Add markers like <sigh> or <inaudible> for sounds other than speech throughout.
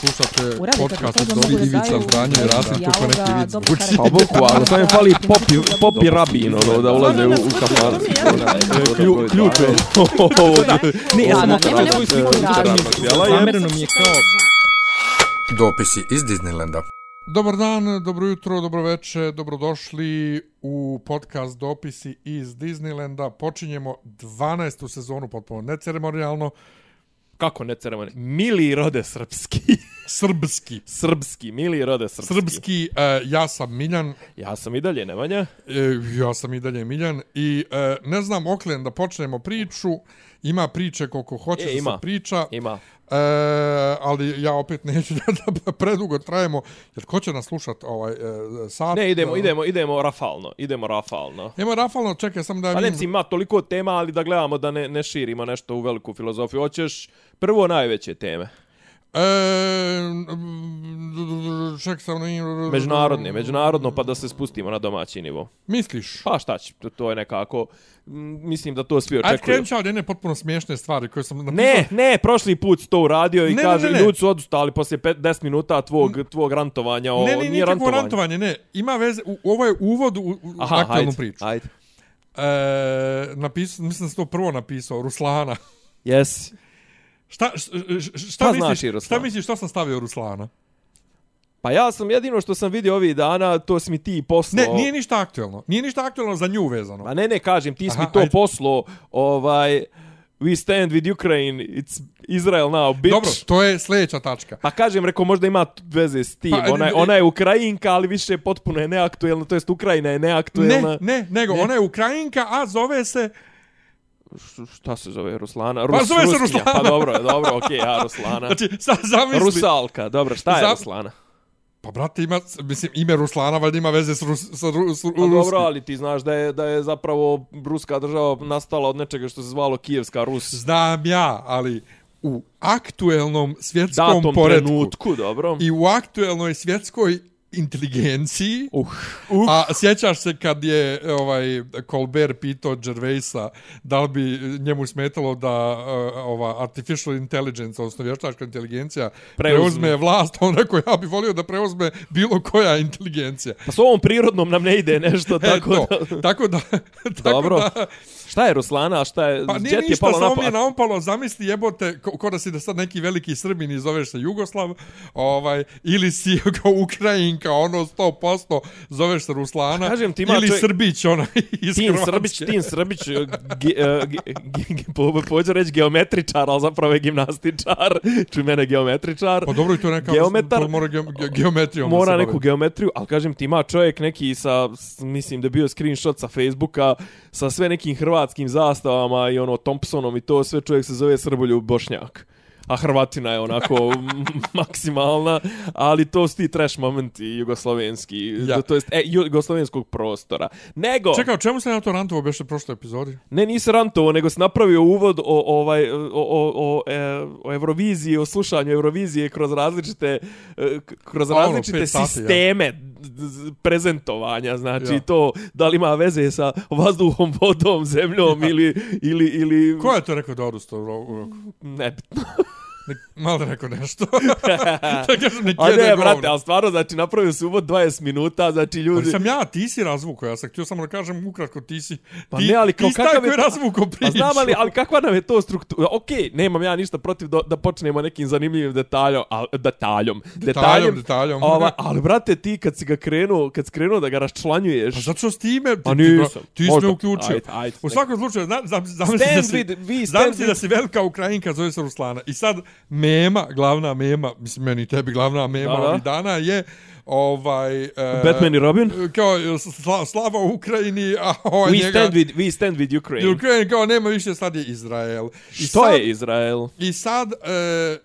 Slušate podcast od da Ivica Zdanje i Rasim kako neki vic karakter. Pa bukvalno, samo je fali popi, popi rabin, ono, da ulaze u, u kafan. Klju, ključ <laughs> je. Ne, ja sam svoju sliku mi je kao... Dopisi iz Disneylanda. Dobar dan, dobro jutro, dobro veče, dobrodošli u podcast Dopisi iz Disneylanda. Počinjemo 12. sezonu potpuno neceremonijalno, Kako ne ceremoni? Mili rode srpski. <laughs> srpski. srpski, mili rode srpski. Srpski, e, ja sam Miljan, Ja sam i dalje, Nemanja. e, ja sam i dalje Miljan i e, ne znam oklen da počnemo priču, ima priče koliko hoće E, da ima. se priča. Ima. E, ali ja opet neću <laughs> da, da predugo trajemo, jer ko će nas slušat ovaj, e, sat? Ne, idemo, e, idemo, idemo rafalno. Idemo rafalno. Evo Rafalno, čekaj sam da... Pa ne, ima toliko tema, ali da gledamo da ne, ne širimo nešto u veliku filozofiju. Hoćeš prvo najveće teme. E, ček sam... Međunarodne, međunarodno, pa da se spustimo na domaći nivo. Misliš? Pa šta će, to, to je nekako, mislim da to svi Ajde očekuju. krenut ću od jedne potpuno smiješne stvari koje sam napisao. Ne, ne, prošli put to uradio i Ne, ne, kaže, ne, ne. ljudi su odustali poslije pet- 10 minuta tvog, tvog rantovanja. O, ne, ne, nije rantovanje. rantovanje. ne. Ima veze, u, ovo je uvod u, u Aha, aktualnu ajde, priču. ajde. E, napisao, mislim da sam to prvo napisao, Ruslana. Yes. Šta, š, š, šta, Šta misliš, znači Ruslan? šta misliš što sam stavio Ruslana? Pa ja sam jedino što sam vidio ovih dana, to si mi ti poslao. Ne, nije ništa aktuelno. Nije ništa aktuelno za nju vezano. Pa ne, ne, kažem, ti si Aha, mi to ajde. poslao, ovaj, we stand with Ukraine, it's Israel now, bitch. Dobro, to je sljedeća tačka. Pa kažem, rekao, možda ima veze s tim. Pa, ona, je, ona je Ukrajinka, ali više potpuno je neaktuelna, to jest Ukrajina je neaktuelna. Ne, ne, nego Ne. ona je Ukrajinka, a zove se... Šta se zove Ruslana? Pa zove se. Ruslana. Pa dobro, dobro, okej, ja Ruslana. Znači, sad zamisli... Rusalka, dobro, šta je Za- Ruslana? Pa, brate, ima, mislim, ime Ruslana, valjda ima veze s, Rus, sa Ru, s, Pa dobro, ali ti znaš da je, da je zapravo ruska država nastala od nečega što se zvalo Kijevska Rus. Znam ja, ali u aktuelnom svjetskom Datom poredku trenutku, dobro. i u aktuelnoj svjetskoj inteligenciji, Uh, a sjećaš se kad je ovaj Colbert pitao Gervaisa da li bi njemu smetalo da uh, ova artificial intelligence, odnosno vještačka inteligencija, Preuzme. preuzme vlast, on rekao ja bih volio da preuzme bilo koja inteligencija. pa s ovom prirodnom nam ne ide nešto, tako e, da... tako da... <laughs> tako Dobro. Da, Šta je Ruslana, a šta je... Pa nije jet je ništa, palo samo na mi je pa... naumpalo, zamisli jebote, ko, ko da si da sad neki veliki Srbin i zoveš se Jugoslav, ovaj, ili si <laughs> kao Ukrajinka, ono 100%, zoveš se Ruslana, Kažem ti, ili čovjek- Srbić, ona <laughs> iz Hrvatske. Srbić, Tin Srbić, ge, e, ge, ge, ge, po, pođu reći geometričar, ali zapravo je gimnastičar, čuj mene geometričar. Pa dobro, i to neka, Geometar- to mora ge, ge, geometrijom Mora neku geometriju, ali kažem ti ima čovjek neki sa, mislim da bio screenshot sa Facebooka, sa sve nekim hrvatskim zastavama i ono Thompsonom i to sve čovjek se zove Srboljub Bošnjak. A Hrvatina je onako <laughs> maksimalna, ali to su ti trash momenti jugoslovenski, Ja. to jest e, jugoslovenskog prostora. Nego, Čekaj, o čemu se na to rantovo beše prošle epizodi? Ne, nisi rantovo, nego si napravio uvod o, ovaj, o, o, o, e, o Euroviziji, o slušanju Eurovizije kroz različite, e, kroz A ono, različite pet sati, ja. Prezentovanja. Znači Ja. to, da li ima veze sa vazduhom, vodom, zemljom ili, ili, ili... Ko je to rekao da odusta u roku? Nebitno. <laughs> Nek, malo rekao nešto. <laughs> da kažem, neki A ne, brate, ali stvarno, znači, napravio se uvod 20 minuta, znači, Ali ljudi... sam ja, ti si razvuko, ja sam htio samo da kažem ukratko, ti si, Pa ti, ne, ali kao ti kakav je to- razvuko priču. Pa znam, ali, ali kakva nam je to struktura? Okej, nemam ja ništa protiv da, da počnemo nekim zanimljivim detaljom, al, detaljom, Detaljem, detaljem. Ova, ali, brate, ti kad si ga krenuo, kad si krenuo da ga raščlanjuješ... Pa zato što s time, ti, Pa ti, nisam. ti si Možda. me uključio. Ajde, ajde. U svakom slučaju, zna, zam, zamisli, Stand da si, with- we stand zamisli da si velika Ukrajinka, zove se Ruslana. I sad mema, glavna mema, mislim meni tebi glavna mema Da, da. ovih dana je ovaj... Uh, Batman i Robin? Kao sla, slava Ukrajini, a ovaj We njega... stand with, we stand with Ukraine. Ukrajini kao nema više, sad je Izrael. I Što sad, je Izrael? I sad, e,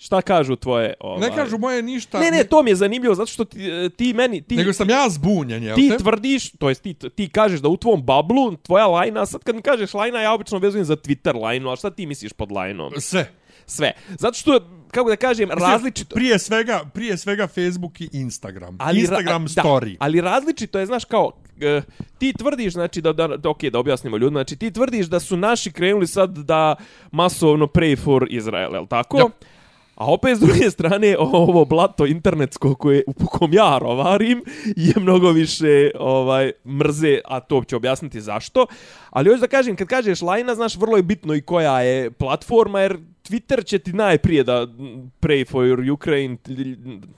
Šta kažu tvoje... Ovaj... ne kažu moje ništa... Ne, ne, to mi je zanimljivo, zato što ti, e, ti meni... Ti, Nego sam ja zbunjen, jel ti te? tvrdiš, to jest ti, ti kažeš da u tvom bablu, tvoja lajna, sad kad mi kažeš lajna, ja obično vezujem za Twitter lajnu, a šta ti misliš pod lajnom? Sve. Sve. Zato što, kako da kažem, različito... Prije svega, prije svega Facebook i Instagram. Ali, Instagram ra- story. Da, ali različito je, znaš, kao, e, ti tvrdiš, znači, da, da, da, ok, da objasnimo ljudima, znači, ti tvrdiš da su naši krenuli sad da masovno pray for Izrael, je tako? Da. A opet s druge strane, ovo blato internetsko koje u kom ja rovarim je mnogo više ovaj mrze, a to će objasniti zašto. Ali hoću da kažem, kad kažeš lajna, znaš, vrlo je bitno i koja je platforma, jer Twitter će ti najprije da pray for your Ukraine,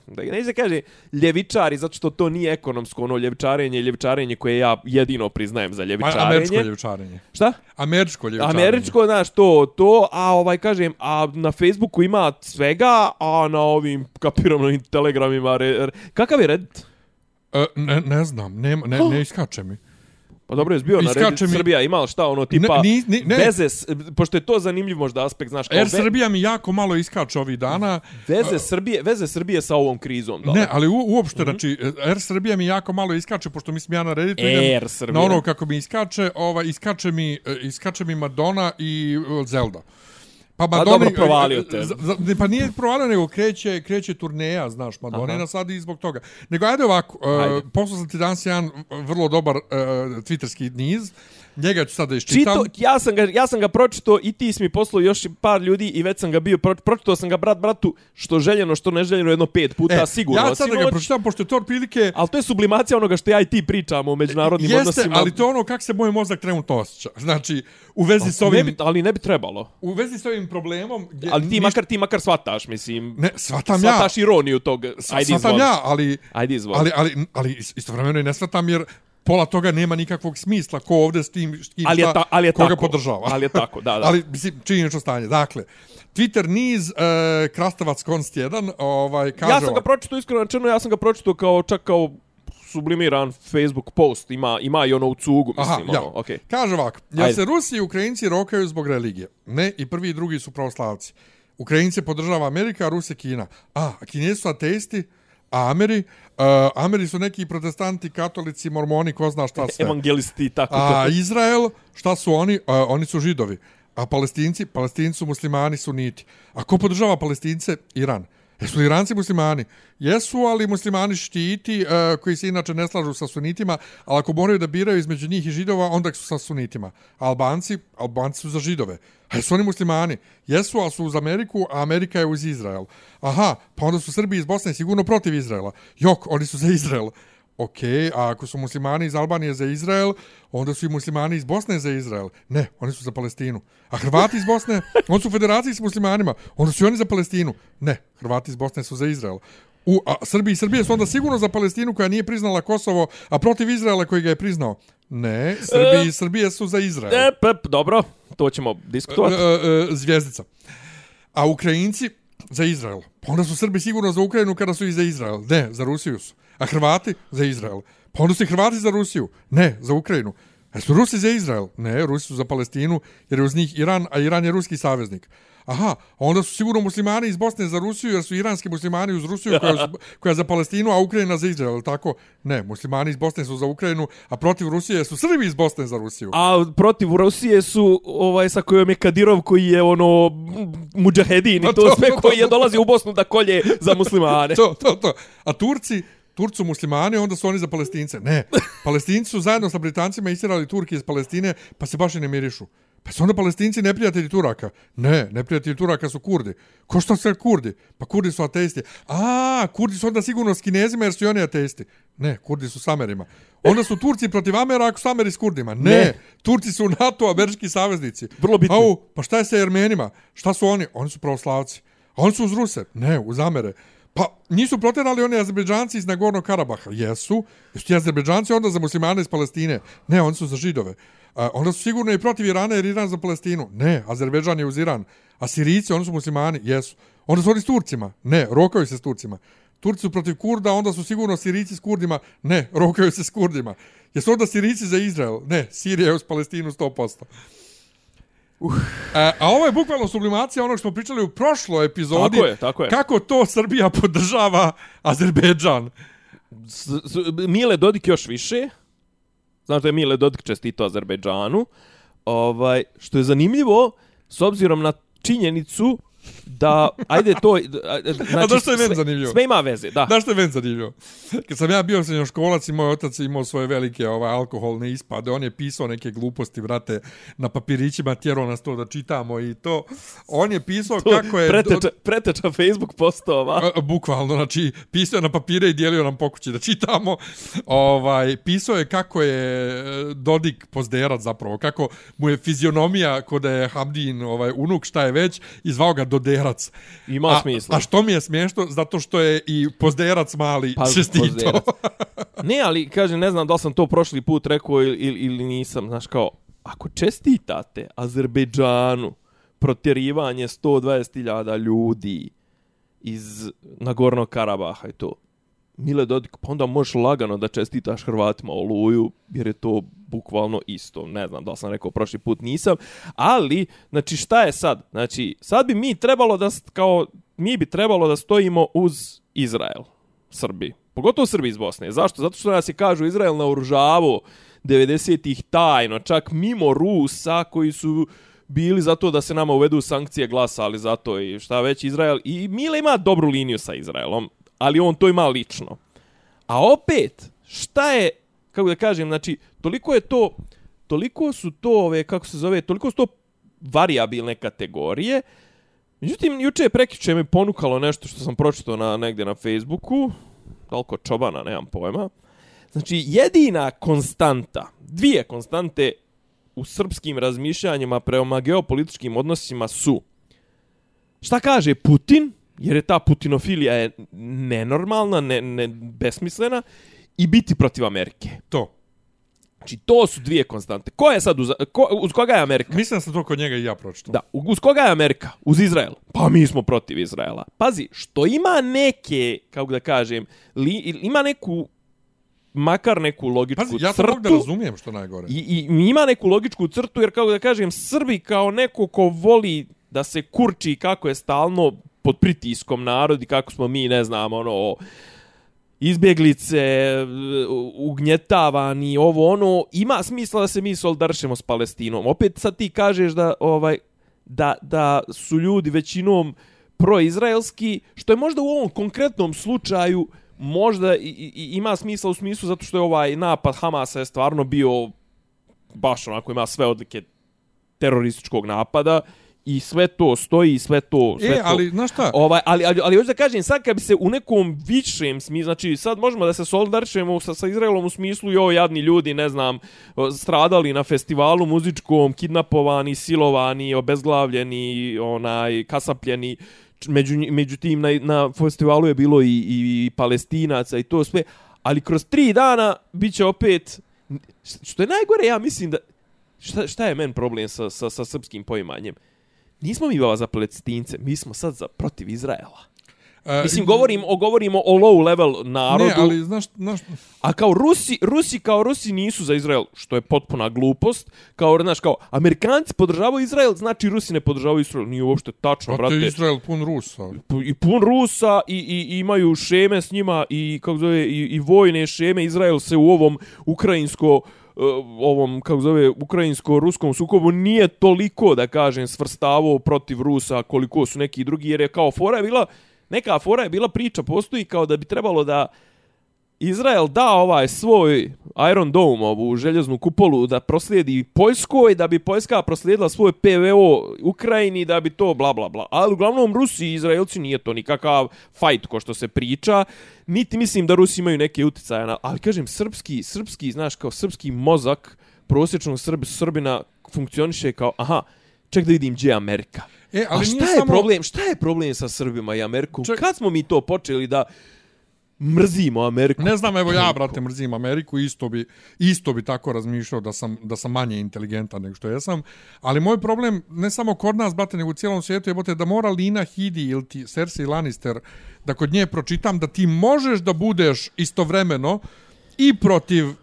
da ne se kaže ljevičari, zato što to nije ekonomsko ono ljevičarenje, ljevičarenje koje ja jedino priznajem za ljevičarenje. Američko ljevčarenje. Šta? Američko ljevčarenje. Američko, znaš, to, to, a ovaj, kažem, a na Facebooku ima svega, a na ovim kapiranim telegramima, re, re, kakav je Reddit? E, ne, ne znam, ne, ne, ne <gasps> iskače mi. Pa dobro, je bio na Reddit mi... Srbija, imao šta ono tipa ne, ni, ne. veze, pošto je to zanimljiv možda aspekt, znaš, kao Air ve... Srbija mi jako malo iskače ovih dana. Veze Srbije, veze Srbije sa ovom krizom, da. Ne, ali u, uopšte, mm -hmm. znači, Air Srbija mi jako malo iskače, pošto mislim ja na Redditu Air Srbija. na ono kako mi iskače, ovaj, iskače mi, iskače mi Madonna i Zelda. Pa Madonna, dobro provalio te. Pa nije provalio, nego kreće, kreće turneja, znaš, Madonna na sad i zbog toga. Nego ajde ovako, ajde. Uh, poslao sam ti danas jedan vrlo dobar uh, twitterski niz, Njega ću sada iščitam. Čito, ja, sam ga, ja sam ga pročito i ti si mi poslao još par ljudi i već sam ga bio, pro, pročito sam ga brat bratu, što željeno, što neželjeno, jedno pet puta, e, sigurno. Ja sada ga pročitam, pošto je to prilike... Ali to je sublimacija onoga što ja i ti pričamo u međunarodnim Jeste, odnosima. ali to je ono kako se moj mozak trenutno osjeća. Znači, u vezi s ovim... Ne bi, ali ne bi trebalo. U vezi s ovim problemom... Gdje, ali ti ništa... makar, ti makar shvataš, mislim... Ne, shvatam ja. Shvataš ironiju tog... Ajde shvatam ja, ali... Ajde Ali, ali, ali istovremeno i ne shvatam jer pola toga nema nikakvog smisla ko ovde s tim, s tim ali je ta, ali je koga tako, podržava. Ali je tako, da, da. <laughs> ali, mislim, činjenično stanje. Dakle, Twitter niz, uh, Krastavac Konst 1, ovaj, kaže... Ja sam ga pročito, iskreno rečeno, ja sam ga pročito kao, čak kao sublimiran Facebook post, ima, ima i ono u cugu, mislim, Aha, ja. ono, okay. Kaže ovako, ja se Rusi i Ukrajinci rokaju zbog religije. Ne, i prvi i drugi su pravoslavci. Ukrajinci podržava Amerika, a Rusi Kina. A, Kinezi su ateisti, a Ameri, Uh, Ameri su neki protestanti, katolici, mormoni, ko zna šta sve. Evangelisti, tako to. A Izrael, šta su oni? Uh, oni su židovi. A palestinci? Palestinci su muslimani, su niti. A ko podržava palestince? Iran. Jesu li Iranci muslimani? Jesu, ali muslimani štiti, uh, koji se inače ne slažu sa sunitima, ali ako moraju da biraju između njih i židova, onda su sa sunitima. Albanci? Albanci su za židove. A jesu oni muslimani? Jesu, ali su uz Ameriku, a Amerika je uz Izrael. Aha, pa onda su Srbi iz Bosne sigurno protiv Izraela. Jok, oni su za Izrael. Ok, a ako su muslimani iz Albanije za Izrael, onda su i muslimani iz Bosne za Izrael. Ne, oni su za Palestinu. A Hrvati iz Bosne, oni su u federaciji s muslimanima, onda su i oni za Palestinu. Ne, Hrvati iz Bosne su za Izrael. U a Srbiji i Srbije su onda sigurno za Palestinu koja nije priznala Kosovo, a protiv Izraela koji ga je priznao. Ne, Srbiji i Srbije su za Izrael. E, pep, dobro, to ćemo diskutovati. E, e, e, zvijezdica. A Ukrajinci za Izrael. Pa onda su Srbi sigurno za Ukrajinu kada su i za Izrael. Ne, za Rusiju su. A Hrvati za Izrael. Pa onda su Hrvati za Rusiju. Ne, za Ukrajinu. A su Rusi za Izrael? Ne, Rusi su za Palestinu, jer je uz njih Iran, a Iran je ruski saveznik. Aha, onda su sigurno muslimani iz Bosne za Rusiju, jer su iranski muslimani uz Rusiju koja, koja za Palestinu, a Ukrajina za Izrael, tako? Ne, muslimani iz Bosne su za Ukrajinu, a protiv Rusije su Srbi iz Bosne za Rusiju. A protiv Rusije su ovaj sa kojom je Kadirov koji je ono mudžahedin i to, to sve to, to, koji je dolazi u Bosnu da kolje za <laughs> muslimane. to, to, to. A Turci, Turcu muslimani, onda su oni za palestince. Ne, palestinci su zajedno sa Britancima istirali Turki iz Palestine, pa se baš i ne mirišu. Pa su onda palestinci neprijatelji Turaka? Ne, neprijatelji Turaka su Kurdi. Ko što su Kurdi? Pa Kurdi su ateisti. A, Kurdi su onda sigurno s Kinezima jer su i oni ateisti. Ne, Kurdi su s Amerima. Onda su Turci protiv Amera ako su Ameri s Kurdima. Ne, ne. Turci su NATO, američki saveznici. Vrlo bitno. Au, pa šta je sa Jermenima? Šta su oni? Oni su pravoslavci. A oni su uz Ruse? Ne, uz Amere. Pa nisu proterali oni Azerbejdžanci iz Nagornog Karabaha? Jesu. Jesu ti Azerbejdžanci onda za muslimane iz Palestine? Ne, oni su za židove. A, onda su sigurno i protiv Irana jer Iran za Palestinu. Ne, Azerbejdžan je uz Iran. A Sirici, oni su muslimani? Jesu. Onda su oni s Turcima? Ne, rokaju se s Turcima. Turci su protiv Kurda, onda su sigurno Sirici s Kurdima? Ne, rokaju se s Kurdima. Jesu onda Sirici za Izrael? Ne, Sirija je uz Palestinu 100%. Uh. A, a ovo je bukvalno sublimacija onog što smo pričali u prošloj epizodi. Tako je, tako je. Kako to Srbija podržava Azerbejdžan. S, s, Mile Dodik još više. Znaš da je Mile Dodik čestito Azerbejdžanu. Ovaj, što je zanimljivo, s obzirom na činjenicu da, ajde to, znači, A znaš što je meni zanimljivo? Sve ima veze, da. Znaš što je meni zanimljivo? Kad sam ja bio srednjoškolac i moj otac je imao svoje velike ovaj, alkoholne ispade, on je pisao neke gluposti, vrate, na papirićima, tjerao nas to da čitamo i to. On je pisao To kako je... preteča, preteča Facebook postova. Bukvalno, znači, pisao je na papire i dijelio nam pokući da čitamo. Ovaj, pisao je kako je e, Dodik pozderac zapravo, kako mu je fizionomija kod je Hamdin ovaj, unuk, šta je već, i zvao ga Doderac. Ima a, smisla. A što mi je smiješno? Zato što je i pozderac mali Pa, čestito. pozderac. <laughs> Ne, ali kažem, ne znam da sam to prošli put rekao ili, ili, ili nisam. Znaš kao, ako čestitate Azerbejdžanu protjerivanje 120.000 ljudi iz Nagornog Karabaha i to, Mile Dodik, pa onda možeš lagano da čestitaš Hrvatima Oluju, jer je to bukvalno isto. Ne znam da sam rekao prošli put, nisam. Ali, znači, šta je sad? Znači, sad bi mi trebalo da, kao, mi bi trebalo da stojimo uz Izrael, Srbi. Pogotovo Srbi iz Bosne. Zašto? Zato što nas je, kažu, Izrael naoružavao 90-ih tajno, čak mimo Rusa koji su bili zato da se nama uvedu sankcije glasa, ali zato i šta već Izrael. I Mile ima dobru liniju sa Izraelom, ali on to ima lično. A opet, šta je, kako da kažem, znači, toliko je to, toliko su to, ove, kako se zove, toliko su to variabilne kategorije. Međutim, juče je prekiče me ponukalo nešto što sam pročitao na, negde na Facebooku, da čobana, nemam pojma. Znači, jedina konstanta, dvije konstante u srpskim razmišljanjima prema geopolitičkim odnosima su šta kaže Putin, jer je ta putinofilija je nenormalna, ne, ne, besmislena, i biti protiv Amerike. To. Znači, to su dvije konstante. Ko je sad uz, ko, uz koga je Amerika? Mislim da sam to kod njega i ja pročitao. Da, uz koga je Amerika? Uz Izrael. Pa mi smo protiv Izraela. Pazi, što ima neke, kako da kažem, li, ima neku, makar neku logičku Pazi, ja to crtu. mogu da razumijem što najgore. I, I ima neku logičku crtu, jer kako da kažem, Srbi kao neko ko voli da se kurči kako je stalno pod pritiskom narod i kako smo mi, ne znam, ono, izbjeglice, ugnjetavani, ovo ono, ima smisla da se mi soldaršemo s Palestinom. Opet sad ti kažeš da ovaj da, da su ljudi većinom proizraelski, što je možda u ovom konkretnom slučaju možda i, i, ima smisla u smislu zato što je ovaj napad Hamasa je stvarno bio baš onako ima sve odlike terorističkog napada i sve to stoji, sve to, sve E, to. ali, znaš šta? Ovaj, ali, ali, ali hoću da kažem, sad kad bi se u nekom višem smislu, znači sad možemo da se solidarišemo sa, sa Izraelom u smislu, jo, jadni ljudi, ne znam, stradali na festivalu muzičkom, kidnapovani, silovani, obezglavljeni, onaj, kasapljeni, među, među tim na, na festivalu je bilo i, i, i palestinaca i to sve, ali kroz tri dana bit će opet, što je najgore, ja mislim da, šta, šta je men problem sa, sa, sa srpskim poimanjem? Nismo mi bava za palestince, mi smo sad za protiv Izraela. E, Mislim, govorim, o, govorimo o low level narodu, Ne, ali znaš, znaš, a kao Rusi, Rusi kao Rusi nisu za Izrael, što je potpuna glupost. Kao, znaš, kao, Amerikanci podržavaju Izrael, znači Rusi ne podržavaju Izrael. Nije uopšte tačno, brate, brate. Izrael pun Rusa. I pun Rusa i, i, i imaju šeme s njima i, kako zove, i, i vojne šeme. Izrael se u ovom ukrajinsko uh, Eh, ovom, kako zove, ukrajinsko-ruskom sukobu nije toliko, da kažem, svrstavo protiv Rusa koliko su neki drugi, jer je kao fora je bila, neka fora je bila priča, postoji kao da bi trebalo da Izrael da ovaj svoj Iron Dome, ovu željeznu kupolu, da proslijedi Poljskoj, da bi Poljska proslijedila svoj PVO Ukrajini, da bi to bla bla bla. Ali uglavnom Rusi i Izraelci nije to nikakav fight ko što se priča. Niti mislim da Rusi imaju neke uticaje na... Ali kažem, srpski, srpski, znaš, kao srpski mozak prosječnog Srb, Srbina funkcioniše kao, aha, ček da vidim gdje je Amerika. E, ali A šta je samo- problem? Šta je problem sa Srbima i Amerikom? Ček- Kad smo mi to počeli da mrzimo Ameriku? Ne znam, evo ja, brate, mrzim Ameriku, isto bi, isto bi tako razmišljao da sam, da sam manje inteligentan nego što jesam, ali moj problem, ne samo kod nas, brate, nego u cijelom svijetu je, bote, da mora Lina Hidi ili ti Cersei Lannister, da kod nje pročitam, da ti možeš da budeš istovremeno i protiv e,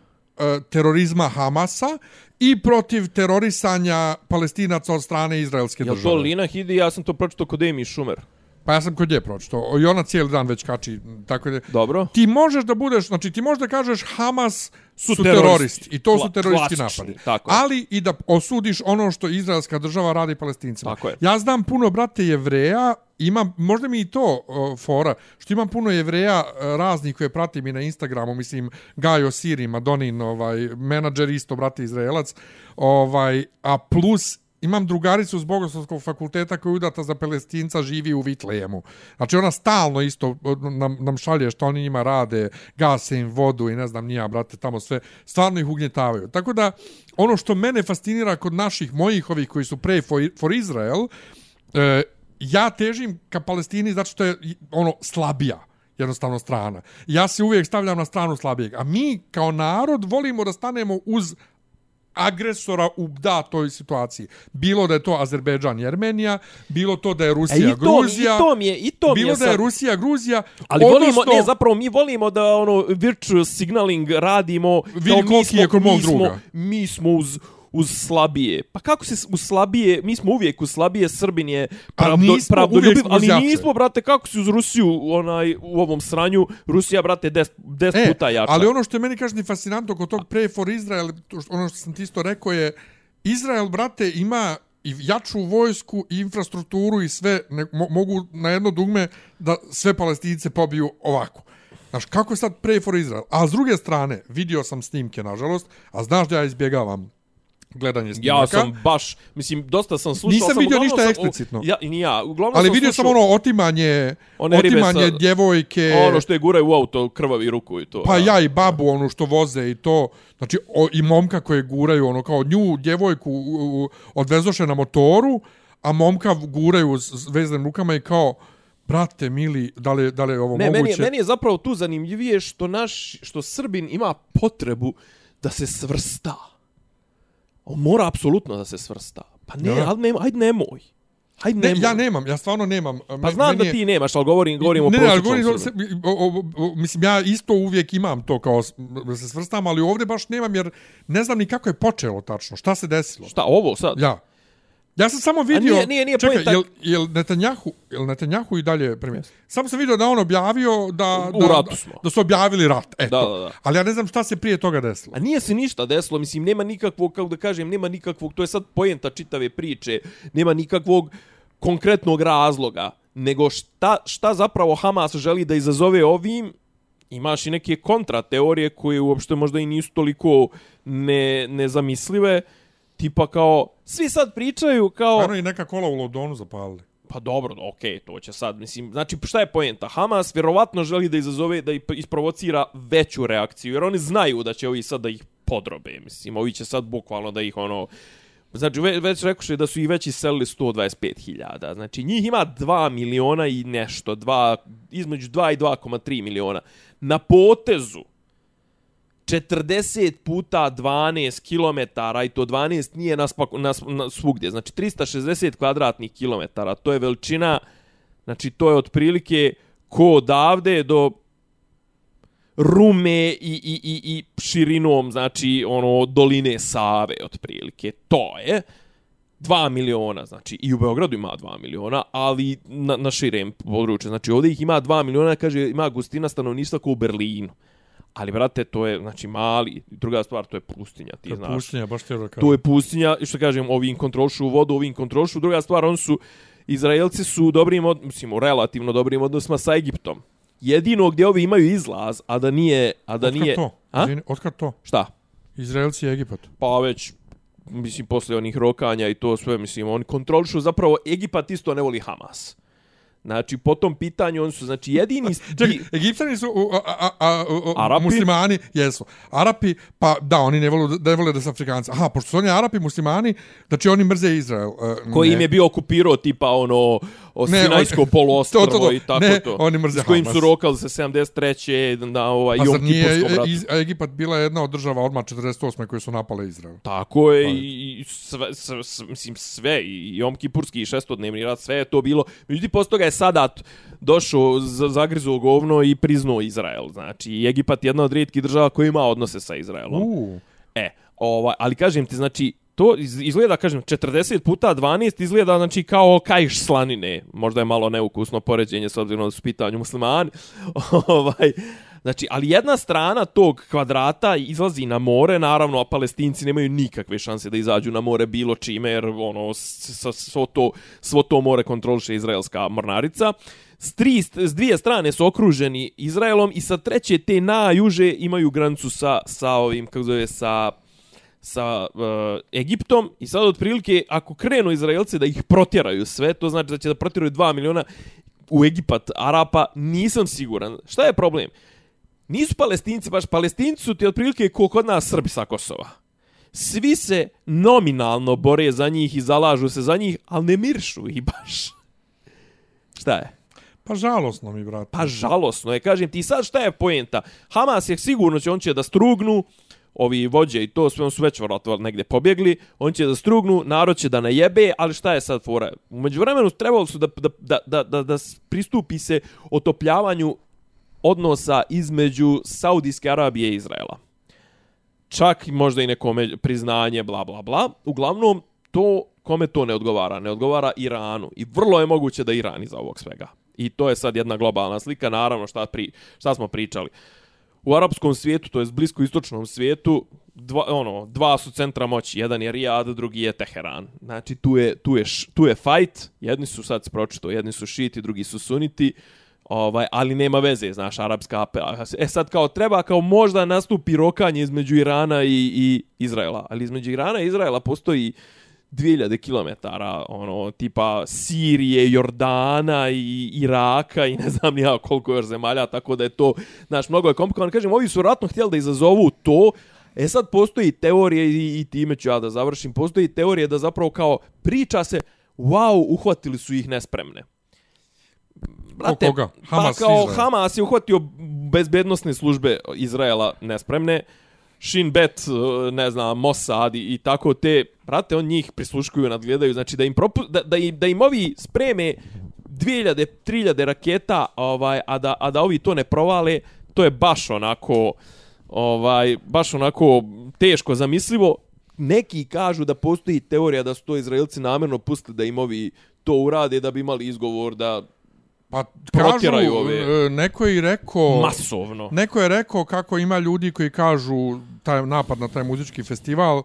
terorizma Hamasa i protiv terorisanja palestinaca od strane izraelske Jel države. to Lina Hidi? Ja sam to pročitao kod Amy Schumer. Pa ja sam kod nje pročito. I ona cijeli dan već kači. Tako da, Dobro. ti možeš da budeš, znači ti možeš da kažeš Hamas su, Su teroristi. teroristi. I to su Kla- teroristički napadi. tako. Ali i da osudiš ono što izraelska država radi palestincima. Tako je. Ja znam puno brate jevreja, imam, možda mi i to o, fora, što imam puno jevreja e, raznih koje pratim i na Instagramu, mislim, Gajo Siri, Madonin, ovaj, menadžer isto, brate Izraelac, ovaj, a plus imam drugaricu s Bogoslovskog fakulteta koja je udata za palestinca, živi u Vitlejemu. Znači ona stalno isto ono, nam, nam šalje što oni njima rade, gase im vodu i ne znam nija, brate, tamo sve, stvarno ih ugnjetavaju. Tako da, ono što mene fascinira kod naših, mojih ovih koji su pre for, for Israel, e, ja težim ka Palestini zato što je ono slabija jednostavno strana. Ja se uvijek stavljam na stranu slabijeg. A mi kao narod volimo da stanemo uz agresora u datoj situaciji. Bilo da je to Azerbejdžan i Armenija, bilo to da je E, Rusija, i to, Gruzija, I to mi je, i to mi bilo je da je sad- Rusija, Gruzija, Ali volimo, odnosno, ne, zapravo mi volimo da ono virtuous signaling radimo Vidi mi koliki smo, je kod mog mi smo, druga. mi smo uz uz slabije. Pa kako se uz slabije, mi smo uvijek uz slabije, Srbin je pravdo, pravdoljubiv, uvijek uz ali jače. nismo, brate, kako si uz Rusiju onaj, u ovom sranju, Rusija, brate, 10 10 E, puta jača. ali ono što je meni kažni fascinantno kod tog Pray for Israel, ono što sam ti isto rekao je, Izrael, brate, ima i jaču vojsku i infrastrukturu i sve, ne, mo, mogu na jedno dugme da sve palestince pobiju ovako. Znaš, kako je sad Pray for Israel? A s druge strane, vidio sam snimke, nažalost, a znaš da ja izbjegavam gledanje snimaka. Ja sam baš, mislim, dosta sam slušao. Nisam sam, vidio ništa sam- eksplicitno. Ja, ni ja. Uglavnom Ali sam vidio sam slušao ono otimanje, One ribe otimanje sa- djevojke. Ono što je guraju u auto, krvavi ruku i to. Pa da. ja i babu onu što voze i to, znači o, i momka koje guraju ono kao nju djevojku odvezoše na motoru, a momka guraju s, veznim rukama i kao brate mili, da li, da li je ovo Ne, meni je, moguće? meni je zapravo tu zanimljivije što naš, što Srbin ima potrebu da se svrsta. On mora apsolutno da se svrsta. Pa ne, Da. ali nema, ajde nemoj. Ajde ne, nemoj. ja nemam, ja stvarno nemam. Pa znam da ti nemaš, ali govorim, govorim o ne, ali prosječnom govorim, o, o, o, mislim, ja isto uvijek imam to kao da se svrstam, ali ovdje baš nemam jer ne znam ni kako je počelo tačno, šta se desilo. Šta, ovo sad? Ja. Ja sam samo vidio... nije- nije- nije čekaj, jel, jel Netanjahu, jel Netanjahu i dalje premijer? Samo sam vidio da on objavio da, U da, ratu da, smo. da su objavili rat. Eto. Da, da, da. Ali ja ne znam šta se prije toga desilo. A nije se ništa desilo, mislim, nema nikakvog, kako da kažem, nema nikakvog, to je sad pojenta čitave priče, nema nikakvog konkretnog razloga, nego šta, šta zapravo Hamas želi da izazove ovim, imaš i neke kontrateorije koje uopšte možda i nisu toliko ne, nezamislive, tipa kao, svi sad pričaju kao... Ono i neka kola u Londonu zapalili. Pa dobro, okej, okay, to će sad, mislim, znači šta je poenta? Hamas vjerovatno želi da izazove, da ih- isprovocira veću reakciju, jer oni znaju da će ovi sad da ih podrobe, mislim, ovi će sad bukvalno da ih ono, Znači, ve, već rekuše da su ih već iselili 125.000. Znači, njih ima 2 miliona i nešto. Dva, između 2 i 2,3 miliona. Na potezu 40 puta 12 km i to 12 nije na, spaku, na, na svugdje. Znači 360 kvadratnih kilometara. To je veličina, znači to je otprilike ko odavde do Rume i, i, i, i širinom, znači ono doline Save otprilike. To je 2 miliona, znači i u Beogradu ima 2 miliona, ali na, na širem području. Znači ovdje ih ima 2 miliona, kaže ima gustina stanovništva kao u Berlinu. Ali, brate, to je, znači, mali. Druga stvar, to je pustinja, ti To je znaš. pustinja, baš ti je To je pustinja, i što kažem, ovim kontrolšu vodu, ovim kontrolšu. Druga stvar, on su, Izraelci su u dobrim, od, mislim, u relativno dobrim odnosima sa Egiptom. Jedino gdje ovi imaju izlaz, a da nije... A da Otkad nije to? A? Izvini, Otkad to? Šta? Izraelci i Egipat. Pa već, mislim, posle onih rokanja i to sve, mislim, oni kontrolišu zapravo, Egipat isto ne voli Hamas. Znači, po tom pitanju, oni su, znači, jedini... <laughs> Čekaj, Egipćani su u, a, a, a, Arapi? muslimani, jesu. Arapi, pa da, oni ne vole, ne vole da su Afrikanci. Aha, pošto su oni Arapi muslimani, znači oni mrze Izrael. Uh, koji im je bio okupirao tipa ono o Ne, Sinajsko on- <laughs> poluostrvo to, to, to. i tako Ne, to. oni mrze S kojim Hamas. su rokali se 73. na ovaj Pa Jom Kipurskom ratu. iz, Egipat bila jedna od država odmah 48. koje su napale Izrael? Tako je i i sve, sve, sve, mislim sve i Jom Kipurski i šestodnevni rat, sve je to bilo. Međutim, posle toga je Sadat došao, zagrizuo govno i priznao Izrael. Znači, Egipat je jedna od rijetkih država koja ima odnose sa Izraelom. Uh, E, ovaj, ali kažem ti, znači, to izgleda, kažem, 40 puta 12 izgleda, znači, kao kajš slanine. Možda je malo neukusno poređenje s obzirom da su pitanju muslimani. <laughs> ovaj, Znači, ali jedna strana tog kvadrata izlazi na more, naravno, a palestinci nemaju nikakve šanse da izađu na more bilo čime, jer ono, svo, to, svo to more kontroliše izraelska mornarica. S, tri, s dvije strane su okruženi Izraelom i sa treće te najuže imaju granicu sa, sa ovim, kako zove, sa sa uh, Egiptom i sad otprilike ako krenu Izraelci da ih protjeraju sve, to znači da će da protjeraju 2 miliona u Egipat Arapa, nisam siguran. Šta je problem? Nisu palestinci, baš palestinci su ti otprilike ko kod nas Srbi sa Kosova. Svi se nominalno bore za njih i zalažu se za njih, ali ne miršu ih baš. Šta je? Pa žalosno mi, brate. Pa žalosno je, kažem ti sad šta je poenta. Hamas je sigurno će, on će da strugnu, ovi vođe i to sve on su već vjerojatno negdje pobjegli, on će da strugnu, narod će da najebe, ali šta je sad fora? Umeđu vremenu trebalo su da, da, da, da, da, da pristupi se otopljavanju odnosa između Saudijske Arabije i Izraela. Čak i možda i neko priznanje, bla, bla, bla. Uglavnom, to kome to ne odgovara? Ne odgovara Iranu. I vrlo je moguće da Iran iza ovog svega. I to je sad jedna globalna slika. Naravno, šta, pri, šta smo pričali? U arapskom svijetu, to je blisko istočnom svijetu, dva, ono, dva su centra moći. Jedan je Rijad, drugi je Teheran. Znači, tu je, tu je, tu je fight. Jedni su sad spročito, jedni su šiti, drugi su suniti. Ovaj, ali nema veze, znaš, arapska apela. E sad kao treba, kao možda nastupi rokanje između Irana i, i Izraela. Ali između Irana i Izraela postoji 2000 km, ono, tipa Sirije, Jordana i Iraka i ne znam ja koliko još zemalja, tako da je to, znaš, mnogo je komplikovano. Kažem, ovi su ratno htjeli da izazovu to, e sad postoji teorije i, i time ću ja da završim, postoji teorije da zapravo kao priča se, wow, uhvatili su ih nespremne. Ko koga? Hamas, pa kao Izrael. Hamas je uhvatio bezbednostne službe Izraela nespremne, Shin Bet, e, ne znam, Mossad i, i tako te, brate, on njih prisluškuju, nadgledaju, znači da im, propu, da, da, im, da im ovi spreme 2000, 3000 raketa, ovaj, a, da, a da ovi to ne provale, to je baš onako, ovaj, baš onako teško zamislivo. Neki kažu da postoji teorija da su to Izraelci namjerno pustili da im ovi to urade da bi imali izgovor da Pa kažu, ove- e, neko je rekao... masovno. Neko je rekao kako ima ljudi koji kažu taj napad na taj muzički festival,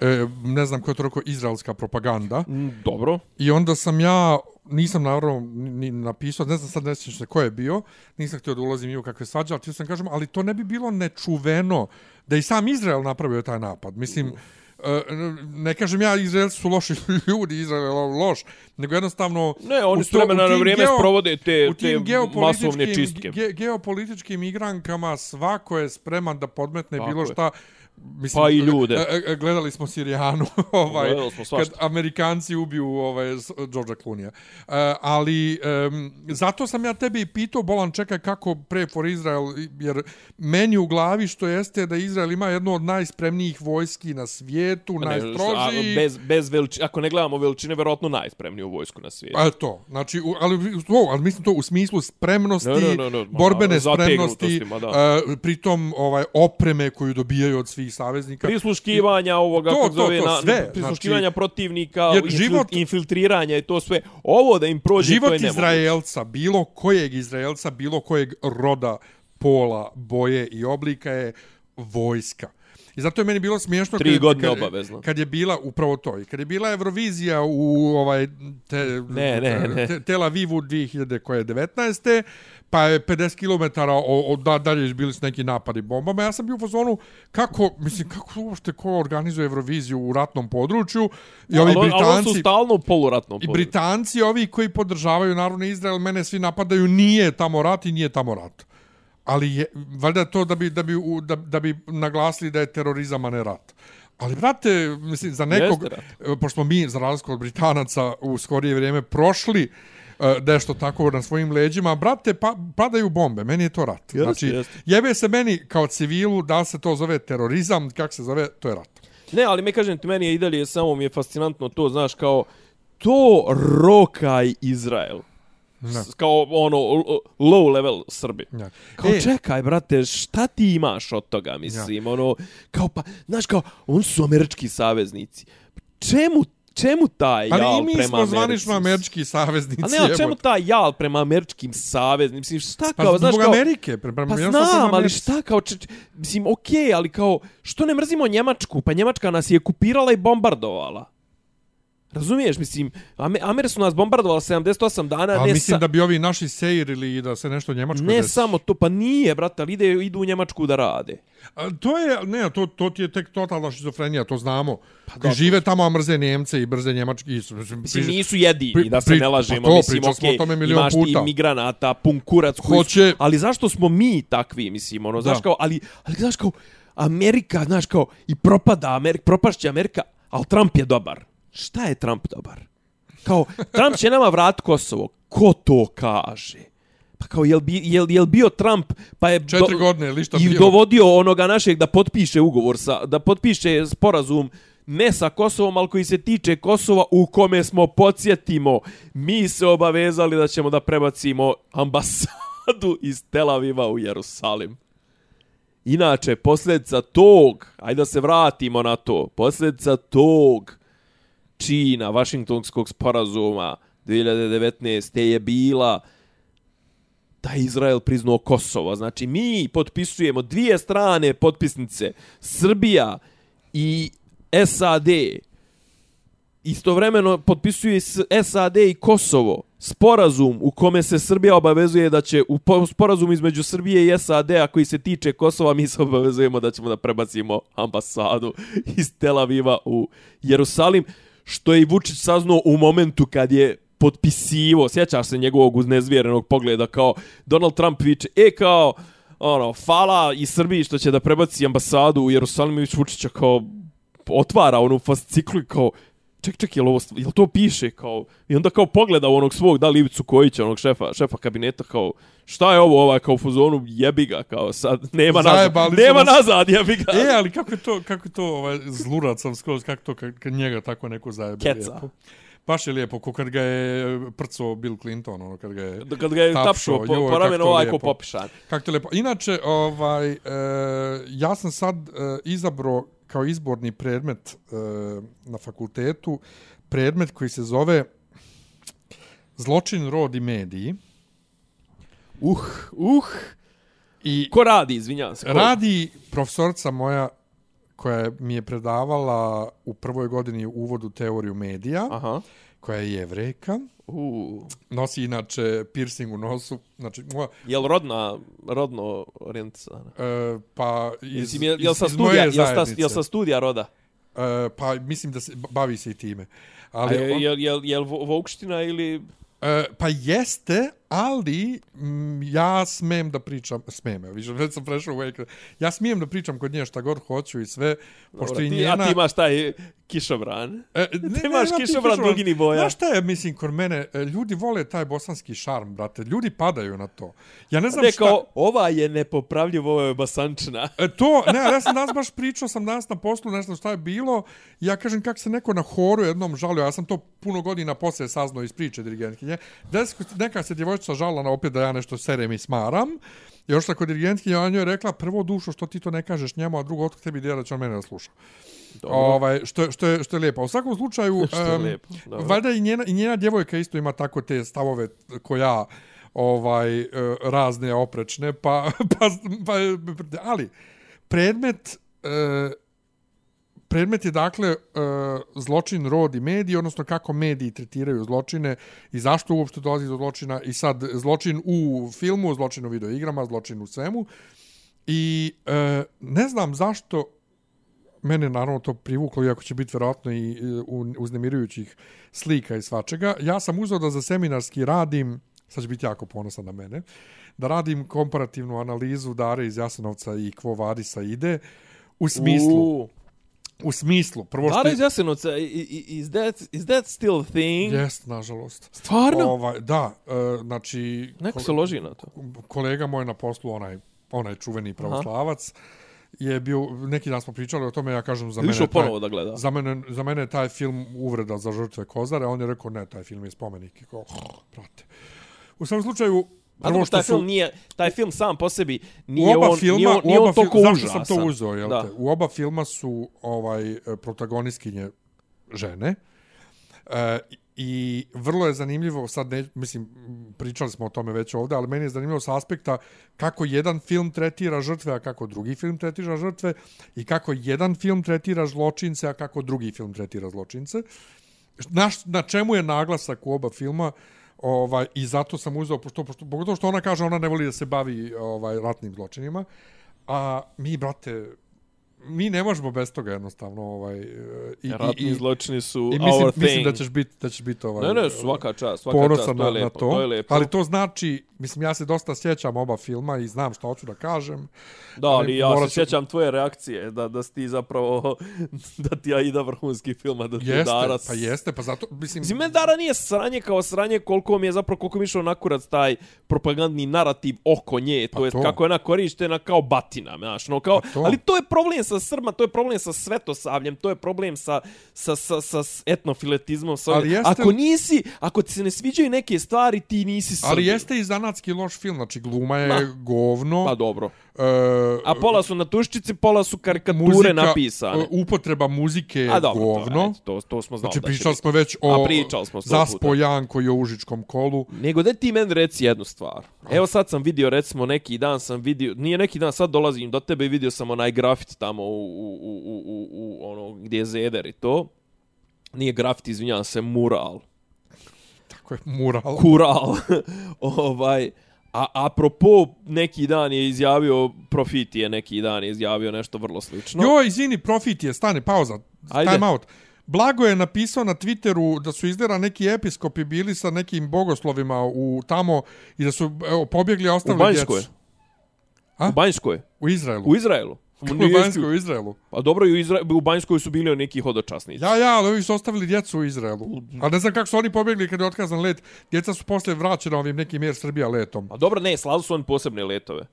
e, ne znam ko je to rekao, izraelska propaganda. Mm, Dobro. I onda sam ja, nisam naravno ni napisao, ne znam sad ne sjećam se ko je bio, nisam htio da ulazim i u kakve svađe, ali sam kažem, ali to ne bi bilo nečuveno da i sam Izrael napravio taj napad. Mislim, e, ne kažem ja, Izraelci su loši <laughs> ljudi, Izrael je loš, nego jednostavno... Ne, oni u s to- vremena na vrijeme sprovode te- te masovne čistke. Ge, geopolitičkim igrankama svako je spreman da podmetne Tako bilo je. Mislim, Pa i ljude. e, e, Gledali smo Sirijanu, <laughs> ovaj, Gledali smo svašta. kad Amerikanci ubiju ovaj, Georgea Clooney-a. E, ali um, zato sam ja tebi i pitao, Bolan, čekaj kako pre for Izrael, jer meni u glavi što jeste da Izrael ima jednu od najspremnijih vojski na svijetu, Ne, najstrožiji. a, bez, bez veličine, ako ne gledamo veličine, verovatno najspremniju vojsku na svijetu. Pa to, znači, u, ali, to, ali mislim to u smislu spremnosti, Ne, ne, ne, ne, ma, borbene spremnosti, ma da. uh, pritom ovaj, opreme koju dobijaju od svih saveznika. prisluškivanja ovoga, To, kako to, zove, to, na, sve, prisluškivanja znači, protivnika, jer infil, život- infiltriranja i to sve. Ovo da im prođe, to Život je nemoguće. Izraelca, bilo kojeg Izraelca, bilo kojeg roda, pola, boje i oblika je vojska. I zato je meni bilo smiješno Tri kad, godine kad, obavezno. kad je bila upravo to. I kad je bila Eurovizija u ovaj te, Ne, ne, ne. Te, Tel Avivu 2000 koje je 19. Pa je 50 km od da, dalje bili su neki napadi bombama. Ja sam bio u fazonu kako, mislim, kako uopšte ko organizuje Euroviziju u ratnom području. I ovi ali, ali Britanci... su stalno u poluratnom I području. Britanci, ovi koji podržavaju naravno Izrael, mene svi napadaju, nije tamo rat i nije tamo rat. Ali je, valjda to da bi, da, bi, da, da bi naglasili da je terorizam, a ne rat. Ali, brate, mislim, za nekog, pošto smo mi, za razliku od Britanaca, u skorije vrijeme prošli e, nešto tako na svojim leđima, brate, pa, padaju bombe, meni je to rat. Jeste, znači, jeste. jebe se meni kao civilu, da se to zove terorizam, kako se zove, to je rat. Ne, ali me kažem ti, meni je i dalje samo mi je fascinantno to, znaš, kao to rokaj Izrael. Ne. Kao ono low level Srbi. Ja. Kao E. čekaj, brate, šta ti imaš od toga, mislim, ono, kao pa, znaš, kao, oni su američki saveznici. čemu čemu taj jal Ali i mi prema smo zvanično američki saveznici. A ne, čemu taj jal prema američkim saveznicima? Mislim, šta Pa kao, znaš kao... Amerike. Pre, pre, Pa znam, prema ali šta kao, č, č- mislim, okej, okay, ali kao, što ne mrzimo Njemačku? Pa Njemačka nas je kupirala i bombardovala. Razumiješ, mislim, Ame- Amere su nas bombardovali 78 dana, A ne, mislim sa, da bi ovi naši sejrili i da se nešto u Njemačkoj ne desi. samo to, pa nije, brate, ali ide, idu u Njemačku da rade. A, To je, ne, to, to ti je tek totalna šizofrenija, to znamo. Pa da, žive tamo, a mrze Njemce i brze Njemački. i- Mislim, nisu jedini, pri- da se pri- ne lažemo. pa to, mislim, okej, o tome milion imaš puta. ti migranata, pun kurac koji su- Hoće- Ali zašto smo mi takvi, mislim, ono, znaš kao, ali, ali znaš kao, Amerika, znaš kao, i propada Amerika, propašće Amerika, ali Trump je dobar. Šta je Trump dobar? Kao, Trump će nama vrat Kosovo. Ko to kaže? Pa kao, jel, bi, jel, jel bio Trump, pa je... Četiri godine, ili šta I dovodio onoga našeg da potpiše ugovor sa, da potpiše sporazum ne sa Kosovom, ali koji se tiče Kosova u kome smo, podsjetimo, mi se obavezali da ćemo da prebacimo ambasadu iz Tel Aviva u Jerusalim. Inače, posljedica tog, ajde da se vratimo na to, posljedica tog čina Vašingtonskog sporazuma 2019. je bila da je Izrael priznao Kosovo. Znači, mi potpisujemo dvije strane potpisnice, Srbija i SAD, istovremeno potpisuje SAD i Kosovo sporazum u kome se Srbija obavezuje da će u sporazum između Srbije i SAD-a koji se tiče Kosova mi se obavezujemo da ćemo da prebacimo ambasadu iz Tel Aviva u Jerusalim što je i Vučić saznao u momentu kad je potpisivo, sjećaš se njegovog uznezvjerenog pogleda kao Donald Trump viče, e kao ono, fala i Srbiji što će da prebaci ambasadu u Jerusalim i Vučića kao otvara onu fasciklu kao ček, ček, jel, ovo, jel to piše kao, i onda kao pogleda u onog svog, da li Ivicu Kojića, onog šefa, šefa kabineta, kao, šta je ovo, ovaj, kao u fazonu, jebi ga, kao, sad, nema nazad, Zajebali su nema nas. nazad, jebi ga. E, ali kako je to, kako je to ovaj, zlurat sam skroz, kako to, kad, kad njega tako neko zajebe Keca. lijepo. Baš je lijepo, ko kad ga je prco Bill Clinton, ono, kad ga je... Kad ga je tapšao, po, po ramenu kako ovaj ko popišan. Kako to lijepo. Inače, ovaj, e, ja sam sad e, izabro kao izborni predmet e, na fakultetu, predmet koji se zove Zločin, rod i mediji. Uh, uh. I Ko radi, izvinjavam se? ko? radi profesorca moja koja mi je predavala u prvoj godini uvod u teoriju medija, Aha. Koja je jevrejka, Uh. nosi inače piercing u nosu, znači moja, Jel rodna, rodno orijentisana? e, pa iz, Mislim, jel, iz, sa iz studija, moje jel, sa, zajednice. jel sa studija roda? E, pa mislim da se bavi se i time. Ali, A je, on, jel, jel vo- Vokština ili... e, pa jeste, ali mm, ja smem da pričam, smem, evo, više, već sam prešao u ekran. Ja smijem da pričam kod nje šta god hoću i sve, pošto Dobra, i ti, njena... A ti imaš taj kišobran. E, <laughs> Ti imaš nema ti kišobran dugini boja. Znaš šta je, mislim, kod mene, e, ljudi vole taj bosanski šarm, brate. Ljudi padaju na to. Ja ne znam Ne, šta... ova je nepopravljiv, ovo je basančina. <laughs> E, to, ne, ja sam danas baš pričao, sam danas na poslu, ne znam šta je bilo, ja kažem kako se neko na horu jednom žalio, ja sam to puno godina posle saznao iz priče dirigentkinje, neka se djevojčica žalila na opet da ja nešto serem i smaram, još kod dirigentkinje, ona je rekla, prvo dušo što ti to ne kažeš njemu, a drugo otko tebi djela da će on mene da sluša. Ovaj, što, što, je, što je lijepo. U svakom slučaju, <laughs> dobro. valjda i njena, i njena djevojka isto ima tako te stavove ko ja, ovaj, e, razne oprečne, pa, <laughs> pa, pa, ali, predmet, e, predmet je dakle e, zločin rod i mediji, odnosno kako mediji tretiraju zločine i zašto uopšte dolazi do zločina i sad zločin u filmu, zločin u videoigrama, zločin u svemu. I e, ne znam zašto mene naravno to privuklo, iako će biti vjerojatno i e, uznemirujućih slika i svačega. Ja sam uzeo da za seminarski radim, sad će biti jako ponosan na mene, da radim komparativnu analizu Dare iz Jasenovca i Kvo Vadisa ide, u smislu, Uh u smislu, prvo što... Dara iz Jasenovca, is that, is that still a thing? Jest, nažalost. Stvarno? Ovaj, da, e, znači... Neko ko- se loži na to. kolega moj na poslu, onaj, onaj čuveni pravoslavac, je bio, neki dan smo pričali o tome, ja kažem za mene... taj- ponovo da gleda. Za mene, za mene taj film uvreda za žrtve Kozare, on je rekao ne, taj film je spomenik. Kao, brate. U svakom slučaju, prvo dobro, što taj su... film nije, taj film sam po sebi nije on, filma, nije on, nije on toliko užasan. zašto sam to uzeo, jel Da. te? U oba filma su ovaj protagonistkinje žene. E, I vrlo je zanimljivo, sad ne, mislim, pričali smo o tome već ovdje, ali meni je zanimljivo s aspekta kako jedan film tretira žrtve, a kako drugi film tretira žrtve i kako jedan film tretira zločince, a kako drugi film tretira zločince. Na, na čemu je naglasak u oba filma ovaj, i zato sam uzeo, pošto, pošto, pogotovo što ona kaže, ona ne voli da se bavi ovaj ratnim zločinima, a mi, brate, mi ne možemo bez toga jednostavno ovaj i ratni i, zločini su i mislim, our mislim thing. da ćeš biti da ćeš biti ovaj Ne, ne, svaka čast, svaka čast, to na, je lepo, na to, to je lepo. Ali to znači, mislim ja se dosta sjećam oba filma i znam što hoću da kažem. Da, ali ja se sjećam tvoje reakcije da da si ti zapravo <laughs> da ti ja ida vrhunski film da ti jeste, daras. Pa jeste, pa zato mislim Mislim Dara nije sranje kao sranje koliko mi je zapravo koliko mi išao nakurac taj propagandni narativ oko nje, to Pa jest to. kako je ona korištena kao batina, znaš, no kao Pa to. ali to je problem sa Srbima, to je problem sa Svetosavljem, to je problem sa sa sa sa etnofiletizmom, sa Ali jeste ako nisi, ako ti se ne sviđaju neke stvari, ti nisi Srbin. Ali jeste i zanatski loš film, znači gluma je Ma. govno. Pa dobro. E, A pola su na tuščici, pola su karikature muzika, napisane. e, Upotreba muzike je dobro, govno. To, to, to smo znali Znači, pričali smo već o smo Zaspo. Janko je u Užičkom kolu. Nego da ti meni reci jednu stvar. Evo sad sam vidio, recimo, neki dan sam vidio, nije neki dan, sad dolazim do tebe i vidio sam onaj grafit tamo u, u, u, u, u, u ono, gdje je Zeder i to. Nije grafit, izvinjavam se, mural. Tako je, mural. Kural. <laughs> ovaj, a apropo, neki dan je izjavio, Profiti je neki dan je izjavio nešto vrlo slično. Jo, izvini, profit je, stane, pauza, Ajde. time out. Blago je napisao na Twitteru da su izgleda neki episkopi bili sa nekim bogoslovima u tamo i da su evo, pobjegli, a u ostavili Banjskoj. djecu. A? U Banjskoj. U Izraelu. U Izraelu. U Banjskoj, u Izraelu. Pa dobro, i u, Izra... u Banjskoj su bili neki hodočasnici. Ja, ja, ali ovi su ostavili djecu u Izraelu. A ne znam kako su oni pobjegli kad je otkazan let. Djeca su posle vraćena ovim nekim Air Srbija letom. A dobro, ne, slali su oni posebne letove.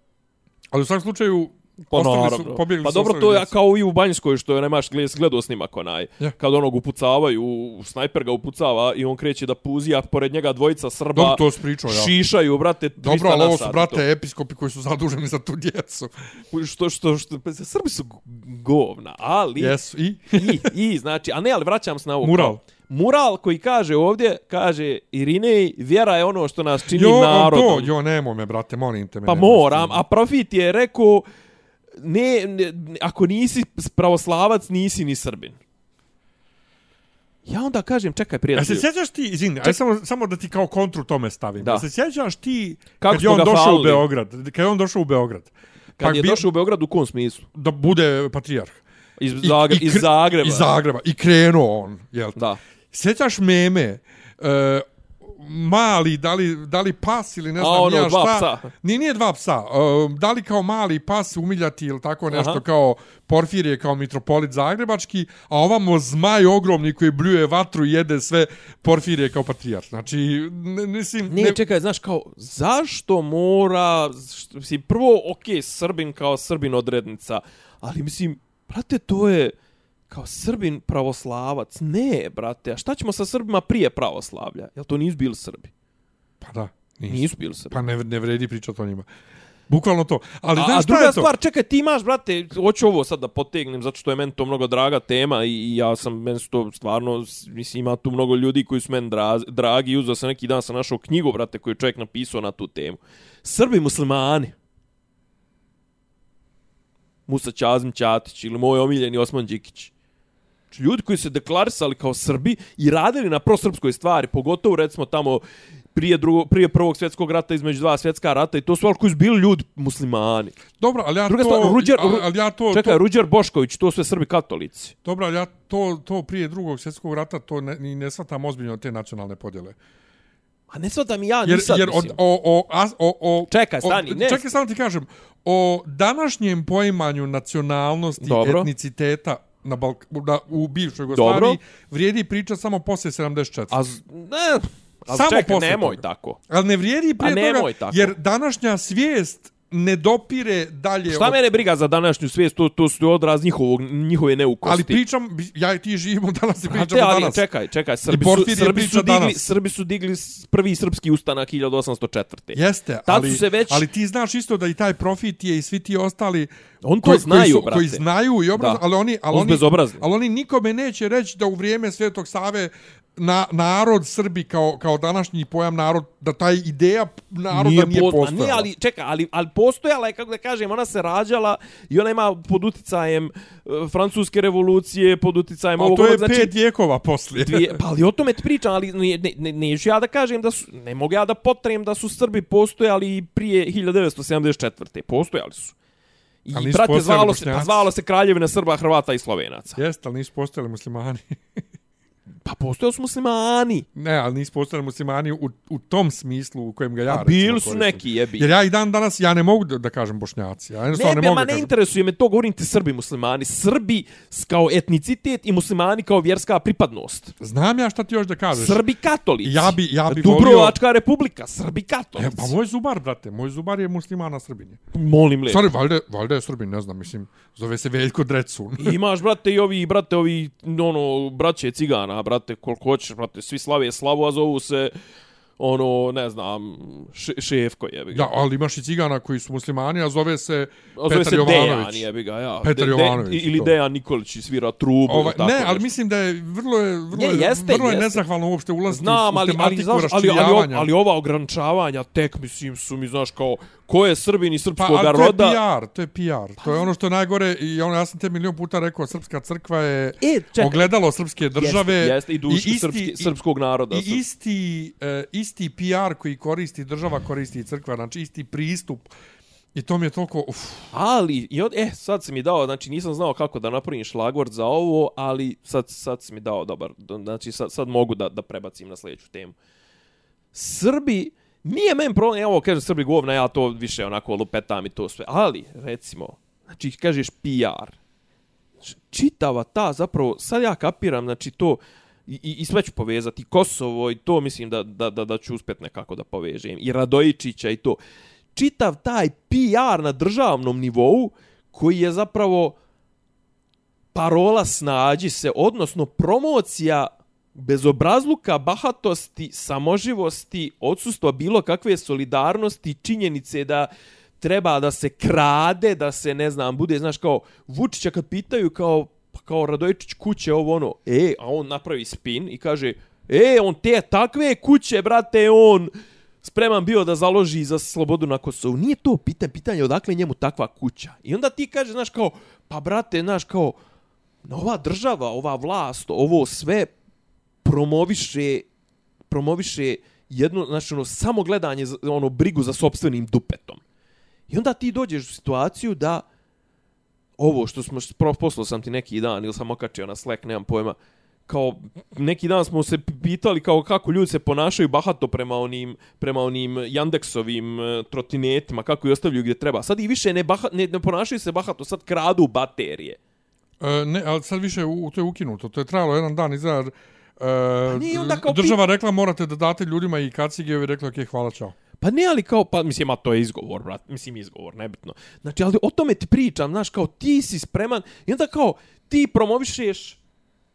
Ali u svakom slučaju, Pa naravno. pobjegli pa dobro, to je kao i u Banjskoj, što je nemaš gled, gledao snimak onaj. Ja. Kad onog upucavaju, snajper ga upucava i on kreće da puzi, a pored njega dvojica Srba Dobro, to si pričao, ja. šišaju, brate, 300 Dobro, ali ovo su, brate, episkopi koji su zaduženi za tu djecu. to. Što, što, što, pa, Srbi su govna, ali... Jesu, i? I, i, znači, a ne, ali vraćam se na ovo. Mural. Mural koji kaže ovdje, kaže Irinej, vjera je ono što nas čini Jo, narodom. to, jo, nemoj me, brate, molim te me. Pa moram, a Profit je rekao, ne, ne, ako nisi pravoslavac, nisi ni Srbin. Ja onda kažem, čekaj, A se sjećaš ti, izvini, aj samo, samo da ti kao kontru tome stavim. Da. Da. se sjećaš ti, Kako kad je on došao falili? u Beograd, kad je on došao u Beograd, Kad je bio- došao u Beograd, u kom smislu? da bude patrijarh. Iz, Zagreba, iz kre- Zagreba. Iz Zagreba. I krenuo on, jel? Da. Sjećaš meme, e, mali, da li, da li pas ili ne A, znam ono, ja šta. psa. Nije, nije dva psa. E, da li kao mali pas umiljati ili tako nešto Aha. kao Porfirije kao mitropolit zagrebački, a ovamo zmaj ogromni koji bljuje vatru i jede sve Porfirije kao patrijarh. Znači, ne, mislim... Ne, čekaj, znaš, kao, zašto mora, mislim, prvo, okej, Srbin kao Srbin odrednica, ali, mislim, brate, to je, kao Srbin pravoslavac, ne, brate, a šta ćemo sa Srbima prije pravoslavlja? Jel to nisu bili Srbi? Pa da, nisu. Nisu bili Srbi. Pa ne, ne vredi pričati o njima. Bukvalno to. Ali A, znaš a druga je to? stvar, čekaj, ti imaš, brate, hoću ovo sad da potegnem, zato što je meni to mnogo draga tema i, i ja sam, meni su to stvarno, mislim, ima tu mnogo ljudi koji su meni dra, dragi i uzeo sam neki dan sam našao knjigu, brate, koju je čovjek napisao na tu temu. Srbi muslimani. Musa Ćazim Ćatić ili moj omiljeni Osman Đikić. Znači, ljudi koji se deklarisali kao Srbi i radili na prosrpskoj stvari, pogotovo recimo tamo prije, drugo, prije prvog svjetskog rata između dva svjetska rata i to su ali koji su bili ljudi muslimani. Dobro, ali ja Druga to... stvar, Ruđer, ali, ali ja to... čekaj, to, Ruđer Bošković, to sve Srbi katolici. Dobro, ali ja to, to prije drugog svjetskog rata to ne, ni ne shvatam ozbiljno te nacionalne podjele. A ne svatam ja, Jer, ni sad, jer od, mislim. o, o, as, o, o, Čekaj, stani, o, ne. Čekaj, samo ti kažem. O današnjem poimanju nacionalnosti, Dobro. etniciteta na Balk, na, u bivšoj Jugoslaviji vrijedi priča samo poslije 74. A, z- ne, Samo čekaj, posle nemoj toga. tako. Ali ne vrijedi prije toga, tako. jer današnja svijest ne dopire dalje Šta od- mene briga za današnju svijest, to, to su odraz njihovog, njihove neukosti. ali pričam ja i ti živimo danas i pričamo ali danas čekaj, čekaj, Srbi su, Srbi su, digli, danas. Srbi su digli prvi srpski ustanak 1804. Jeste, Tad ali, su se već- ali ti znaš isto da i taj profit je i svi ti ostali On to koji, znaju, koji, su, brate. koji znaju i obraz, Da. ali oni, ali oni, ali oni nikome neće reći da u vrijeme Svetog Save na, narod Srbi kao, kao današnji pojam narod, da taj ideja naroda nije, nije Ma postojala. Ne, ali čekaj, ali, ali postojala je, kako da kažem, ona se rađala i ona ima pod uticajem e, francuske revolucije, pod uticajem A ovog to je znači, pet vijekova poslije. Dvije, pa ali o tome ti pričam, ali ne, ne, ne, neću ja da kažem da su, ne mogu ja da potrem da su Srbi postojali prije 1974. Postojali su. I, Ali brate, zvalo se, pa zvalo se Kraljevina Srba, Hrvata i Slovenaca. Jeste, ali nisu postojali muslimani. <laughs> Pa postojali su muslimani. ne, ali nisu postojali muslimani u, u tom smislu u kojem ga ja A bili su neki, jebi. Jer ja i dan danas, ja ne mogu da, da kažem bošnjaci. Ja Ne, ne, ne, ma ne kažem. interesuje me to, govorim ti Srbi muslimani. Srbi kao etnicitet i muslimani kao vjerska pripadnost. Znam ja šta ti još da kažeš. Srbi katolici. Ja bi- ja bi Dubrovačka republika, Srbi katolici. E, pa moj zubar, brate, moj zubar je muslimana Srbinje. Molim le. Stvari, valjda, valjda je Srbin, ne znam, mislim, zove se Veljko Drecun. Imaš, brate, i ovi, brate, ovi, ono, braće cigana, brate, koliko hoćeš, brate, svi slave slavu, a zovu se, ono, ne znam, še, šefko jebi ga. Ja, ali imaš i cigana koji su muslimani, a zove se A zove Petar se Dejan Jovanović. jebi ga, ja. Petar De- de- Jovanović, Ili to. Dejan Nikolić i svira trubu. Ovaj, tako ne, ali nešto. mislim da je vrlo je vrlo, je, jeste, vrlo je jeste. nezahvalno uopšte ulaziti Znam, u, u ali, ali, tematiku znaš, ali, ali, raščivijavanja. ali ova ograničavanja tek, mislim, su mi, znaš, kao, ko je Srbin i Pa, srpskog ali to je roda? PR, to je PR. To je ono što je najgore i ono, ja sam te milion puta rekao, Srpska crkva je E, čekaj. ogledalo srpske države. Jeste, jeste, i isti- srpski, i- srpskog naroda. I isti, isti isti PR koji koristi država, koristi i crkva, znači isti pristup. I to mi je toliko, uf, Ali, i od, e, sad si mi dao, znači nisam znao kako da napravim šlagvord za ovo, ali sad, sad si mi dao dobar, znači sad, sad mogu da, da prebacim na sljedeću temu. Srbi, nije men problem, evo kaže Srbi govna, ja to više onako lupetam i to sve, ali, recimo, znači kažeš PR, znači čitava ta, zapravo, sad ja kapiram, znači to, i, i, i sve ću povezati, Kosovo i to mislim da, da, da, da ću uspjet nekako da povežem, i Radojičića i to. Čitav taj PR na državnom nivou, koji je zapravo parola snađi se, odnosno promocija bezobrazluka, bahatosti, samoživosti, odsustva bilo kakve solidarnosti, činjenice da treba da se krade, da se, ne znam, bude, znaš, kao Vučića kad pitaju kao, pa kao Radojičić kuće, ovo ono, e, a on napravi spin i kaže, e, on te takve kuće, brate, on spreman bio da založi za slobodu na Kosovu. Nije to pitanje, pitanje odakle njemu takva kuća. I onda ti kaže, znaš, kao, pa brate, znaš, kao, ova država, ova vlast, ovo sve promoviše promoviše jedno, znači ono, samo gledanje, ono, brigu za sopstvenim dupetom. I onda ti dođeš u situaciju da ovo što smo, pro- poslao sam ti neki dan ili sam okačio na Slack, nemam pojma, kao neki dan smo se pitali kao kako ljudi se ponašaju bahato prema onim prema onim Yandexovim e, trotinetima, kako ih ostavljaju gdje treba. Sad i više ne, baha, ne, ne ponašaju se bahato, sad kradu baterije. E, ne, ali sad više u, to je ukinuto. To je trajalo jedan dan izar. E, nije onda kao država rekla morate da date ljudima i kacige i ovi rekli ok, hvala, čao. Pa ne, ali kao, pa mislim, a to je izgovor, brat, mislim izgovor, nebitno. Znači, ali o tome ti pričam, znaš, kao ti si spreman i onda kao ti promovišeš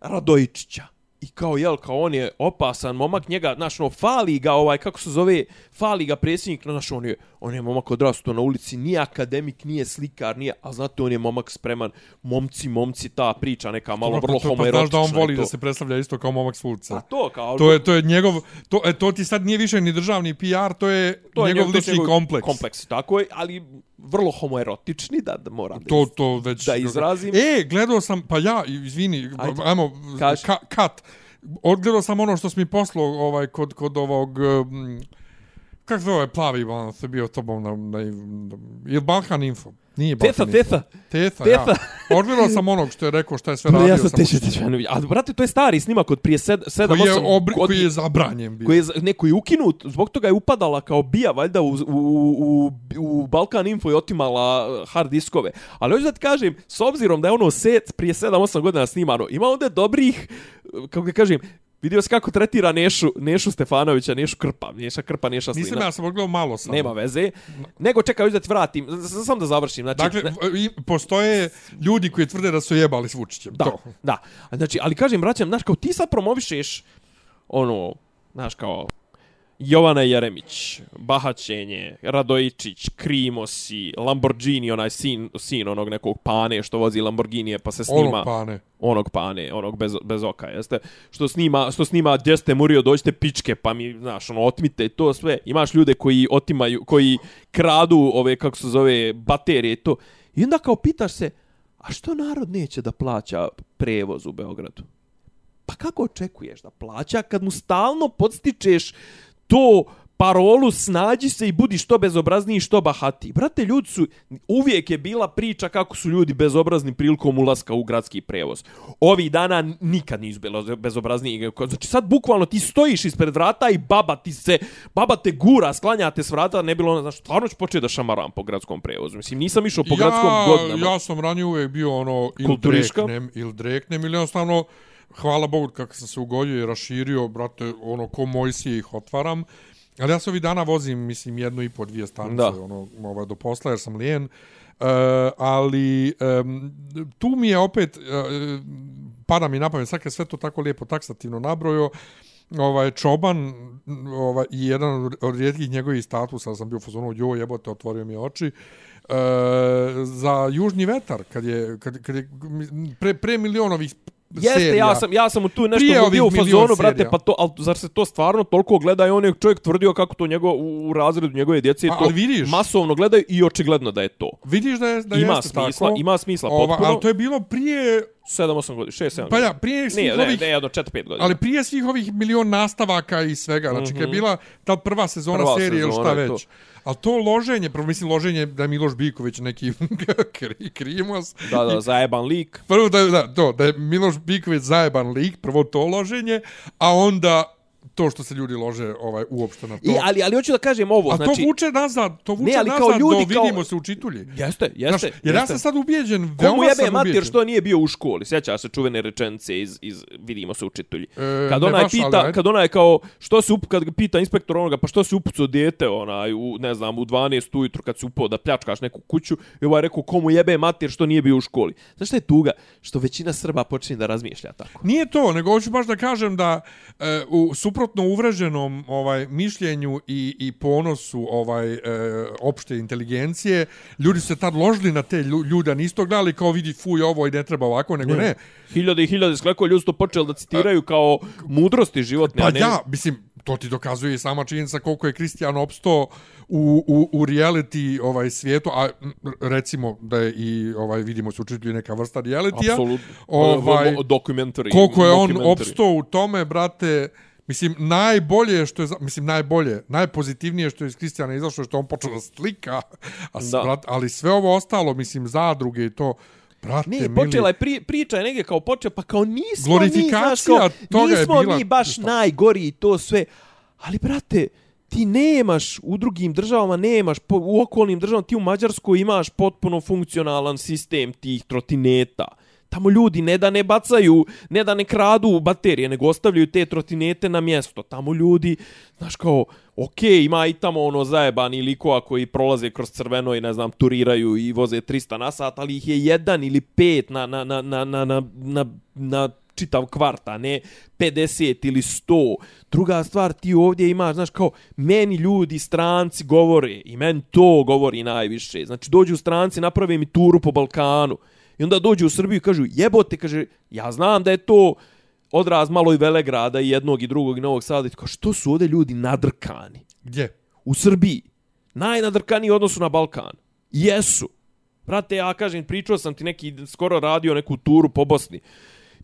Radojičića. I kao, jel, kao on je opasan momak, njega, znaš, ono, fali ga, ovaj, kako se zove, fali ga predsjednik, znaš, on je, on je momak odrasto na ulici, nije akademik, nije slikar, nije, a znate, on je momak spreman, momci, momci, ta priča neka malo Dobro, vrlo pa to- pa homoerotična. Znaš da on voli da se predstavlja isto kao momak s ulice. A to, kao... To je, to je njegov, to, e, to ti sad nije više ni državni PR, to je, to je njegov je lični kompleks. Kompleks, tako je, ali vrlo homoerotični, da, da moram da To, to već... Da izrazim. E, gledao sam, pa ja, izvini, Ajde. ajmo, Kaži. ka, kat. Odgledao sam ono što si mi poslao ovaj, kod, kod ovog... Um, kako se zove plavi balans je bio tobom na, na, na ili Balkan Info? Nije Balkan Info. tetha. Tetha, Tetha. ja. Odgledao sam onog što je rekao šta je sve <laughs> radio. ja sam teče što- teče. A brate, to je stari snimak od prije 7 8 koji je, obri, koji je zabranjen bio. koji je za- neko je ukinut, zbog toga je upadala kao bija valjda u, u, u, u Balkan Info i otimala uh, hard diskove. Ali hoću da ti kažem, s obzirom da je ono set prije 7-8 godina snimano, ima onda dobrih, uh, kako ga kažem, Vidio si kako tretira Nešu, Nešu Stefanovića, Nešu Krpa, Neša Krpa, Neša Slina. Nisam ja sam odgledao malo sam. Nema veze. Nego čekaj, da ti vratim, samo da završim. Znači, Dakle, postoje ljudi koji tvrde da su jebali s Vučićem. Da, To. da. Znači, ali kažem, braćam, znaš, kao ti sad promovišeš, ono, znaš, kao, Jovana Jeremić, Bahaćenje, Radojičić, Krimosi, Lamborghini, onaj sin, sin onog nekog pane što vozi Lamborghini pa se snima... Ono pane. Onog pane, onog bez, bez oka, jeste? Što snima, što snima gdje ste murio, dođite pičke, pa mi, znaš, ono, otmite to sve. Imaš ljude koji otimaju, koji kradu ove, kako se zove, baterije to. I onda kao pitaš se, a što narod neće da plaća prevoz u Beogradu? Pa kako očekuješ da plaća kad mu stalno podstičeš to parolu snađi se i budi što bezobrazniji što bahati. Brate, ljudi su, uvijek je bila priča kako su ljudi bezobrazni prilikom ulaska u gradski prevoz. Ovih dana nikad nisu bilo bezobrazniji. Znači sad bukvalno ti stojiš ispred vrata i baba ti se, baba te gura, sklanja te s vrata, ne bilo ono, znaš, stvarno ću početi da šamaram po gradskom prevozu. Mislim, nisam išao po gradskom godinama. Ja sam ranije uvijek bio ono ili Kulturiška. dreknem, ili dreknem, ili jednostavno, hvala Bogu kako sam se ugodio i raširio, brate, ono, ko Mojsije ih otvaram. Ali ja se ovih dana vozim, mislim, jednu i po dvije stanice, Da. ono, ovaj, do posla, jer sam lijen. Uh, ali um, tu mi je opet, uh, pada mi na pamet, sad kad sve to tako lijepo taksativno nabrojo, ovaj Čoban ovaj i jedan od rijetkih njegovih statusa sam bio u fazonu jo jebote otvorio mi oči e, za južni vetar kad je kad, kad je pre, pre milion ovih Jeste, serija. ja sam, ja sam tu nešto bio u fazonu, brate, serija. pa to, al zar se to stvarno toliko gleda i on je čovjek tvrdio kako to njego, u, u razredu njegove djece A, to vidiš. masovno gledaju i očigledno da je to. Vidiš da je da ima jeste smisla, tako. ima smisla Ova, potpuno. ali to je bilo prije 7-8 godina, 6-7 pa ja prije svih Nije, ne, ovih ne, jedno 4-5 godina. ali prije svih ovih milion nastavaka i svega znači kad je bila ta prva sezona Mhm. Prva serije ili sezona šta je to. Ali to loženje, prvo mislim loženje da je Miloš Biković neki <laughs> kri- krimos. Da, da, zajeban lik. Prvo da, da, to, da je Miloš Biković zajeban lik, prvo to loženje, a onda to što se ljudi lože ovaj uopšte na to. I, ali, ali hoću da kažem ovo, a znači... to vuče nazad, to vuče Ne, ali nazad kao ljudi, do kao- vidimo se učitulji. Jeste, jeste. Znaš, jer ja jeste. sam sad ubijeđen, veoma Komu jebe sam mater što nije bio u školi? Sjećaš se čuvene rečenice iz, iz vidimo se učitelji. E, kad baš, ali pita, ajde. kad onaj kao što se up, kad pita inspektor onoga, pa što se upucao dijete onaj u ne znam u 12 ujutro kad se upao da pljačkaš neku kuću i ovaj rekao komu jebe mater što nije bio u školi. Znaš šta je tuga? Što većina Srba počinje da razmišlja tako. Nije to, nego hoću baš da kažem da e, u suprotno uvreženom ovaj mišljenju i i ponosu ovaj e, opšte inteligencije, ljudi su se tad ložili na te lju- ljude, a nisu to gledali kao vidi fuj ovo i ne treba ovako, nego ne. Hiljade i hiljade skleko ljudi su to počeli da citiraju kao mudrosti životne. Pa a ne... ja, mislim, to ti dokazuje i sama činjenica koliko je Kristijan opsto u, u, u reality ovaj svijetu, a recimo da je i ovaj vidimo se učitelji neka vrsta realitija. Apsolutno. Ovaj, dokumentari. koliko je on opsto u tome, brate, mislim, najbolje što je, mislim, najbolje, najpozitivnije što je iz Kristijana izašlo je što je on počeo da slika, a, Da. brat, ali sve ovo ostalo, mislim, zadruge i to, brate, Ne, mili, počela je pri, priča je negdje kao počeo, pa kao nismo mi, Glorifikacija znaš, kao, toga je nismo bila mi baš najgori i to sve. Ali, brate, ti nemaš u drugim državama, nemaš, po, u okolnim državama, ti u Mađarskoj imaš potpuno funkcionalan sistem tih trotineta. Tamo ljudi ne da ne bacaju, ne da ne kradu baterije, nego ostavljaju te trotinete na mjesto. Tamo ljudi, znaš kao, ok, ima i tamo ono zajebani likova koji prolaze kroz crveno i ne znam, turiraju i voze 300 na sat, ali ih je jedan ili pet na, na, na, na, na, na, na, na čitav kvart, a ne 50 ili 100. Druga stvar, ti ovdje imaš, znaš, kao, meni ljudi, stranci govore, i meni to govori najviše. Znači, dođu stranci, naprave mi turu po Balkanu, i onda dođu u Srbiju i kažu, jebote, kaže, ja znam da je to odraz malo i Velegrada i jednog i drugog i Novog Sada. I kao, što su ovdje ljudi nadrkani? Gdje? u Srbiji najnadrkaniji u odnosu na Balkan. Jesu. Brate, ja kažem, pričao sam ti neki, skoro radio neku turu po Bosni.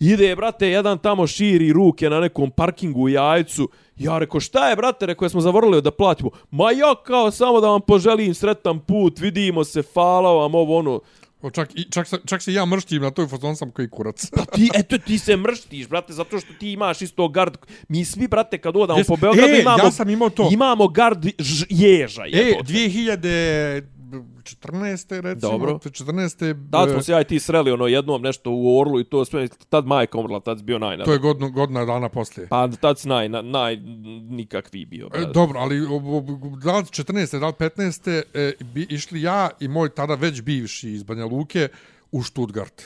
Ide, brate, jedan tamo širi ruke na nekom parkingu u jajcu. Ja reko, šta je, brate, reko, smo zavrli da platimo. Ma ja kao samo da vam poželim sretan put, vidimo se, hvala vam, ovo ono. O, čak, i, čak, se- čak se ja mrštim na toj fazon sam koji kurac. Pa ti, eto, ti se mrštiš, brate, zato što ti imaš isto gard. Mi svi, brate, kad odamo Jes- po Beogradu, e, imamo, ja sam imao to. imamo gard ž, ježa, E, jebote. 2000 14. recimo. Dobro. 14. Tad e, smo se ja i ti sreli ono jednom nešto u Orlu i to sve, tad majka umrla, tad si bio najnad. To je godinu, godina dana poslije. Pa tad si naj, na- naj, nikakvi bio. E, dobro, ali da li 14. da li 15. E, bi, išli ja i moj tada već bivši iz Banja Luke u Stuttgart.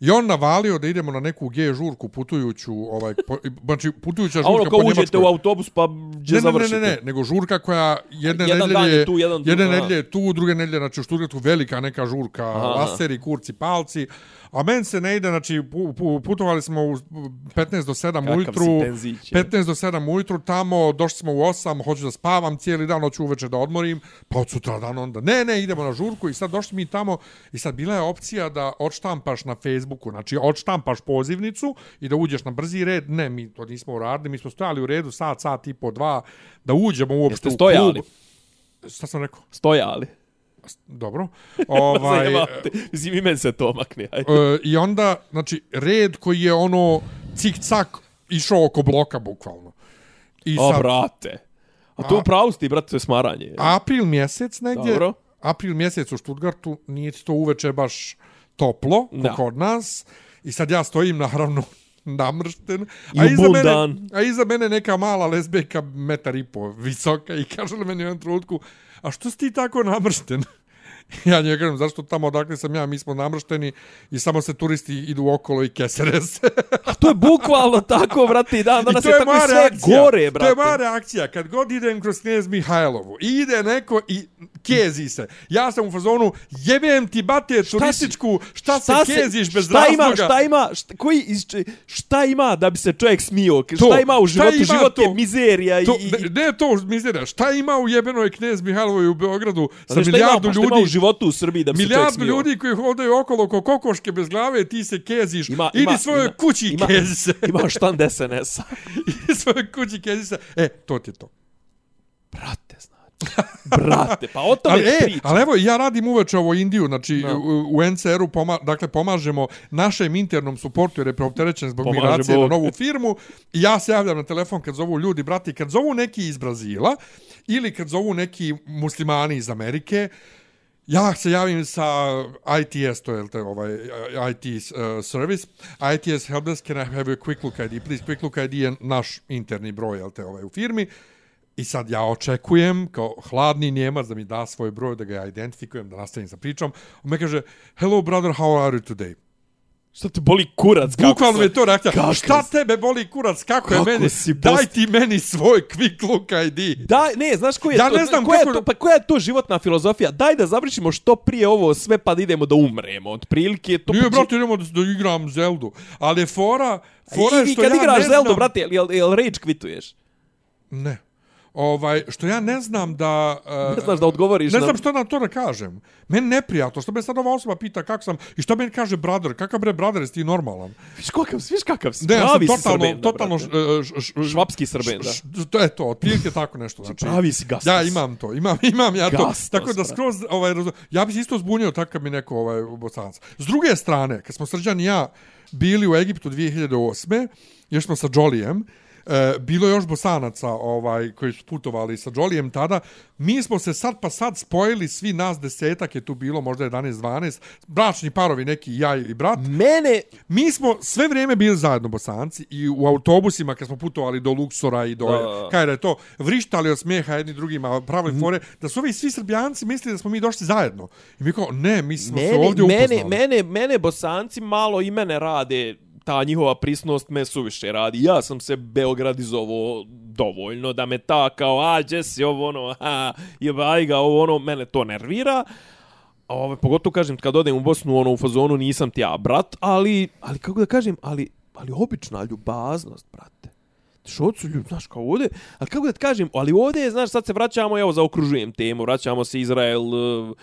I on navalio da idemo na neku G žurku putujuću, ovaj, po, znači putujuća A žurka ono po kao Njemačkoj. uđete u autobus pa gdje ne, ne, ne, završite. ne, ne, nego žurka koja jedne Jedan dan nedelje je tu, jedan jedne aha. nedelje je tu, druge nedelje znači u Stuttgartu velika neka žurka, Aha. laseri, kurci, palci. A men se ne ide, znači pu, pu, putovali smo u 15 do 7 Kakav ujutru. si tenzić, je. 15 do 7 ujutru tamo, došli smo u 8, hoću da spavam cijeli dan, hoću uveče da odmorim, pa od sutra dan onda, ne, ne, idemo na žurku i sad došli mi tamo i sad bila je opcija da odštampaš na Facebooku, znači odštampaš pozivnicu i da uđeš na brzi red, ne, mi to nismo uradili, mi smo stojali u redu sat, sat i po, dva, da uđemo uopšte Jeste u stojali? klub. Šta sam rekao? Stojali. Dobro. <laughs> Ovaj. Mislim, i meni se to makne. ajde. e, I onda, znači, red koji je ono cik-cak išao oko bloka, bukvalno. I O, sad, brate. A to A- u pravu si ti, brate, to je smaranje. april mjesec negdje, Dobro. april mjesec u Stuttgartu, nije to uveče baš toplo, Da. kod nas. I sad ja stojim, naravno, <laughs> namršten. I A iza, mene, a iza mene neka mala lesbejka, metar i po visoka, i kaže li meni u jednom trenutku, a što si ti tako namršten? <laughs> Ja njoj kažem, zašto tamo odakle sam ja, mi smo namršteni i samo se turisti idu okolo i kesere se. A to je bukvalno tako, brate, i dan danas I je, je tako sve reakcija. gore, brate. To je moja reakcija. Kad god idem kroz Knjez Mihajlovu ide neko i kezi se. Ja sam u fazonu, jebem ti bate turističku, šta, šta se keziš bez šta razloga? Ima, šta ima, šta, koji, iz, šta ima da bi se čovjek smio? To, šta ima u šta životu? ima Život je to? mizerija To, i... i ne, ne to mizerija. Šta ima u jebenoj Knjez Mihajlovoj u Beogradu sa Znaš, šta milijardu pa šta ljudi? Životu u Srbiji da bi se čovjek Milijardu smio? ljudi koji hodaju okolo ko kokoške bez glave, ti se keziš. Ima, Idi ima, svojoj ima, kući i ima, kezi se. Ima štand SNS-a. <laughs> Idi svojoj kući kezi se. E, to ti je to. Brate, znači. Brate, pa o tome Ali, e, ali evo, ja radim uveče ovo Indiju, znači Da. u, u NCR-u poma, dakle, pomažemo našem internom suportu jer je preopterećen zbog Pomaže migracije na Bog. novu firmu i ja se javljam na telefon kad zovu ljudi, brati, kad zovu neki iz Brazila ili kad zovu neki muslimani iz Amerike, Ja se javim sa ITS, to je te, ovaj, IT uh, eh, service. ITS helpdesk, can I have a quick look ID? Please, quick look ID je naš interni broj jel te, ovaj, u firmi. I sad ja očekujem kao hladni njemac da mi da svoj broj, da ga ja identifikujem, da nastavim sa pričom. On me kaže, hello brother, how are you today? Šta te boli kurac? kako Bukvalno me to reakcija. kako Šta si- tebe boli kurac? Kako, Kako je meni? si Daj post- ti meni svoj quick look ID. Da, ne, znaš koji je Ja to? ne znam koja, kako je to, pa koja je to životna filozofija? Daj da završimo što prije ovo sve pa da idemo da umremo. Otprilike je to... Nije, pa- brate, idemo da, da igram Zeldu. Ali je fora, fora je I, i što kad ja igraš Zeldu, znam... brate, jel, jel, jel rage kvituješ? Ne. Ovaj, što ja ne znam da... Uh, Ne znaš da odgovoriš Ne na- znam što na to da kažem. Meni neprijatno, što me sad ova osoba pita kako sam, i što meni kaže brother, kakav bre brother, jesi ti normalan? Viš kakav, viš kakav Ne, ja sam si totalno, srben, da, totalno š, š, š, Švapski srben, da. š- To je to, otprilike tako nešto. Znači, pravi si gastos. Ja imam to, imam, imam ja to. Gastos, tako da skroz, ovaj, razum, ja bi se isto zbunio tako kad mi neko ovaj, bosanac. S druge strane, kad smo Srđan i ja bili u Egiptu 2008. Još smo sa Jolijem, E, bilo je još bosanaca ovaj, koji su putovali sa Jolijem tada. Mi smo se sad pa sad spojili, svi nas desetak je tu bilo, možda 11-12, bračni parovi neki, ja i brat. Mene, Mi smo sve vrijeme bili zajedno bosanci i u autobusima kad smo putovali do Luksora i do, Da. kaj da je to, vrištali od smijeha jedni drugima, pravili fore, da su ovi svi srbijanci mislili da smo mi došli zajedno. I mi kao, ne, mi smo se mene, ovdje mene, upoznali. mene, mene bosanci malo i mene rade ta njihova prisnost me suviše radi. Ja sam se beogradizovao dovoljno da me ta kao, a, gdje si ovo ono, a, jebaj ga, ovo ono, mene to nervira. A Ove, pogotovo kažem, kad odem u Bosnu, ono, u fazonu nisam ti ja brat, ali, ali kako da kažem, ali, ali obična ljubaznost, brate. Što su ljudi, znaš, kao ovdje, ali kako da ti kažem, ali ovdje, znaš, sad se vraćamo, evo, zaokružujem temu, vraćamo se Izrael, uh, uh,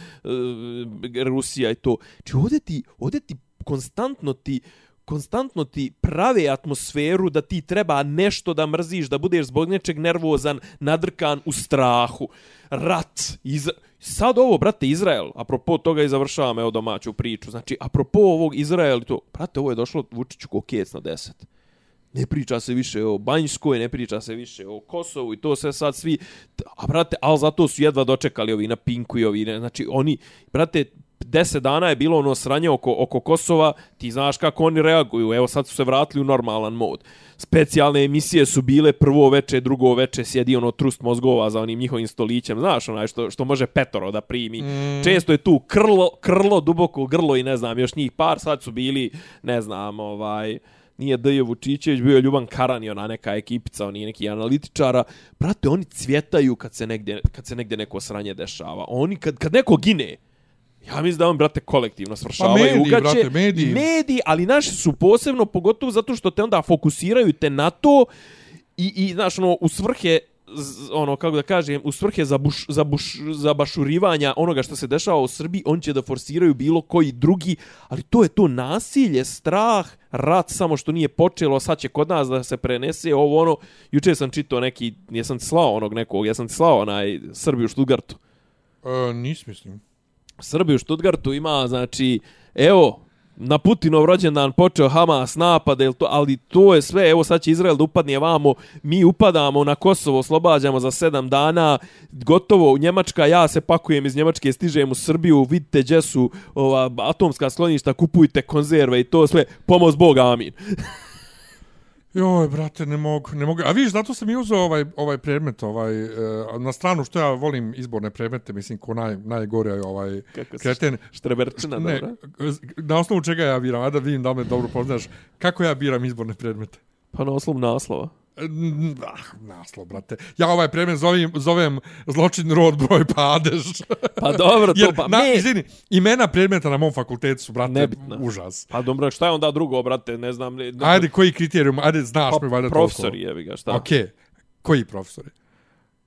Rusija i to. Či ovdje ti, ovdje ti konstantno ti, konstantno ti prave atmosferu da ti treba nešto da mrziš, da budeš zbog nečeg nervozan, nadrkan u strahu. Rat. Iz... Sad ovo, brate, Izrael, apropo toga i završavam evo domaću priču. Znači, apropo ovog Izrael i to, brate, ovo je došlo Vučiću ko kec na deset. Ne priča se više o Banjskoj, ne priča se više o Kosovu i to sve sad svi... A brate, ali zato su jedva dočekali ovi na Pinku i ovi, ne, znači oni, brate, 10 dana je bilo ono sranje oko, oko Kosova, ti znaš kako oni reaguju, evo sad su se vratili u normalan mod. Specijalne emisije su bile prvo veče, drugo veče, sjedi ono trust mozgova za onim njihovim stolićem, znaš onaj što, što može petoro da primi. Mm. Često je tu krlo, krlo, duboko grlo i ne znam, još njih par, sad su bili, ne znam, ovaj nije D.J. Vučićević, bio je Ljuban Karan i ona neka ekipica, oni neki analitičara. Brate, oni cvjetaju kad se negdje, kad se negdje neko sranje dešava. Oni, kad, kad neko gine, Ja mislim da on, brate, kolektivno svršavaju pa mediji, ugaće. brate, mediji. Mediji, ali naši su posebno, pogotovo zato što te onda fokusiraju te na to i, i znaš, ono, u svrhe ono kako da kažem u svrhe za buš, za buš, za bašurivanja onoga što se dešava u Srbiji on će da forsiraju bilo koji drugi ali to je to nasilje strah rat samo što nije počelo sad će kod nas da se prenese ovo ono juče sam čitao neki jesam slao onog nekog ja sam ti slao onaj Srbiju Stuttgartu E, nis mislim. Srbi u Stuttgartu ima, znači, evo, na Putinov rođendan počeo Hamas napad, jel to, ali to je sve, evo sad će Izrael da upadne vamo, mi upadamo na Kosovo, oslobađamo za sedam dana, gotovo, u Njemačka, ja se pakujem iz Njemačke, stižem u Srbiju, vidite gdje su ova, atomska skloništa, kupujte konzerve i to sve, pomoz Boga, amin. <laughs> Joj, brate, ne mogu, ne mogu. A vidiš, zato sam i uzeo ovaj, ovaj predmet, ovaj, e, na stranu što ja volim izborne predmete, mislim, ko naj, najgore je ovaj Kako kreten. Štreberčina, Ne, dobra. na osnovu čega ja biram, a da vidim da me dobro poznaš, kako ja biram izborne predmete? Pa na oslov naslova. Ah, naslov, brate. Ja ovaj predmet zovem, zovem zločin rod broj padež. Pa dobro, to Jer, pa na, me... izvini, imena predmeta na mom fakultetu su, brate, Nebitno. užas. Pa dobro, šta je onda drugo, brate, ne znam. Ne, Ajde, koji kriterijum? Ajde, znaš pa, mi valjda profesori, jebi ga, šta? Okej. Okay. Koji profesori?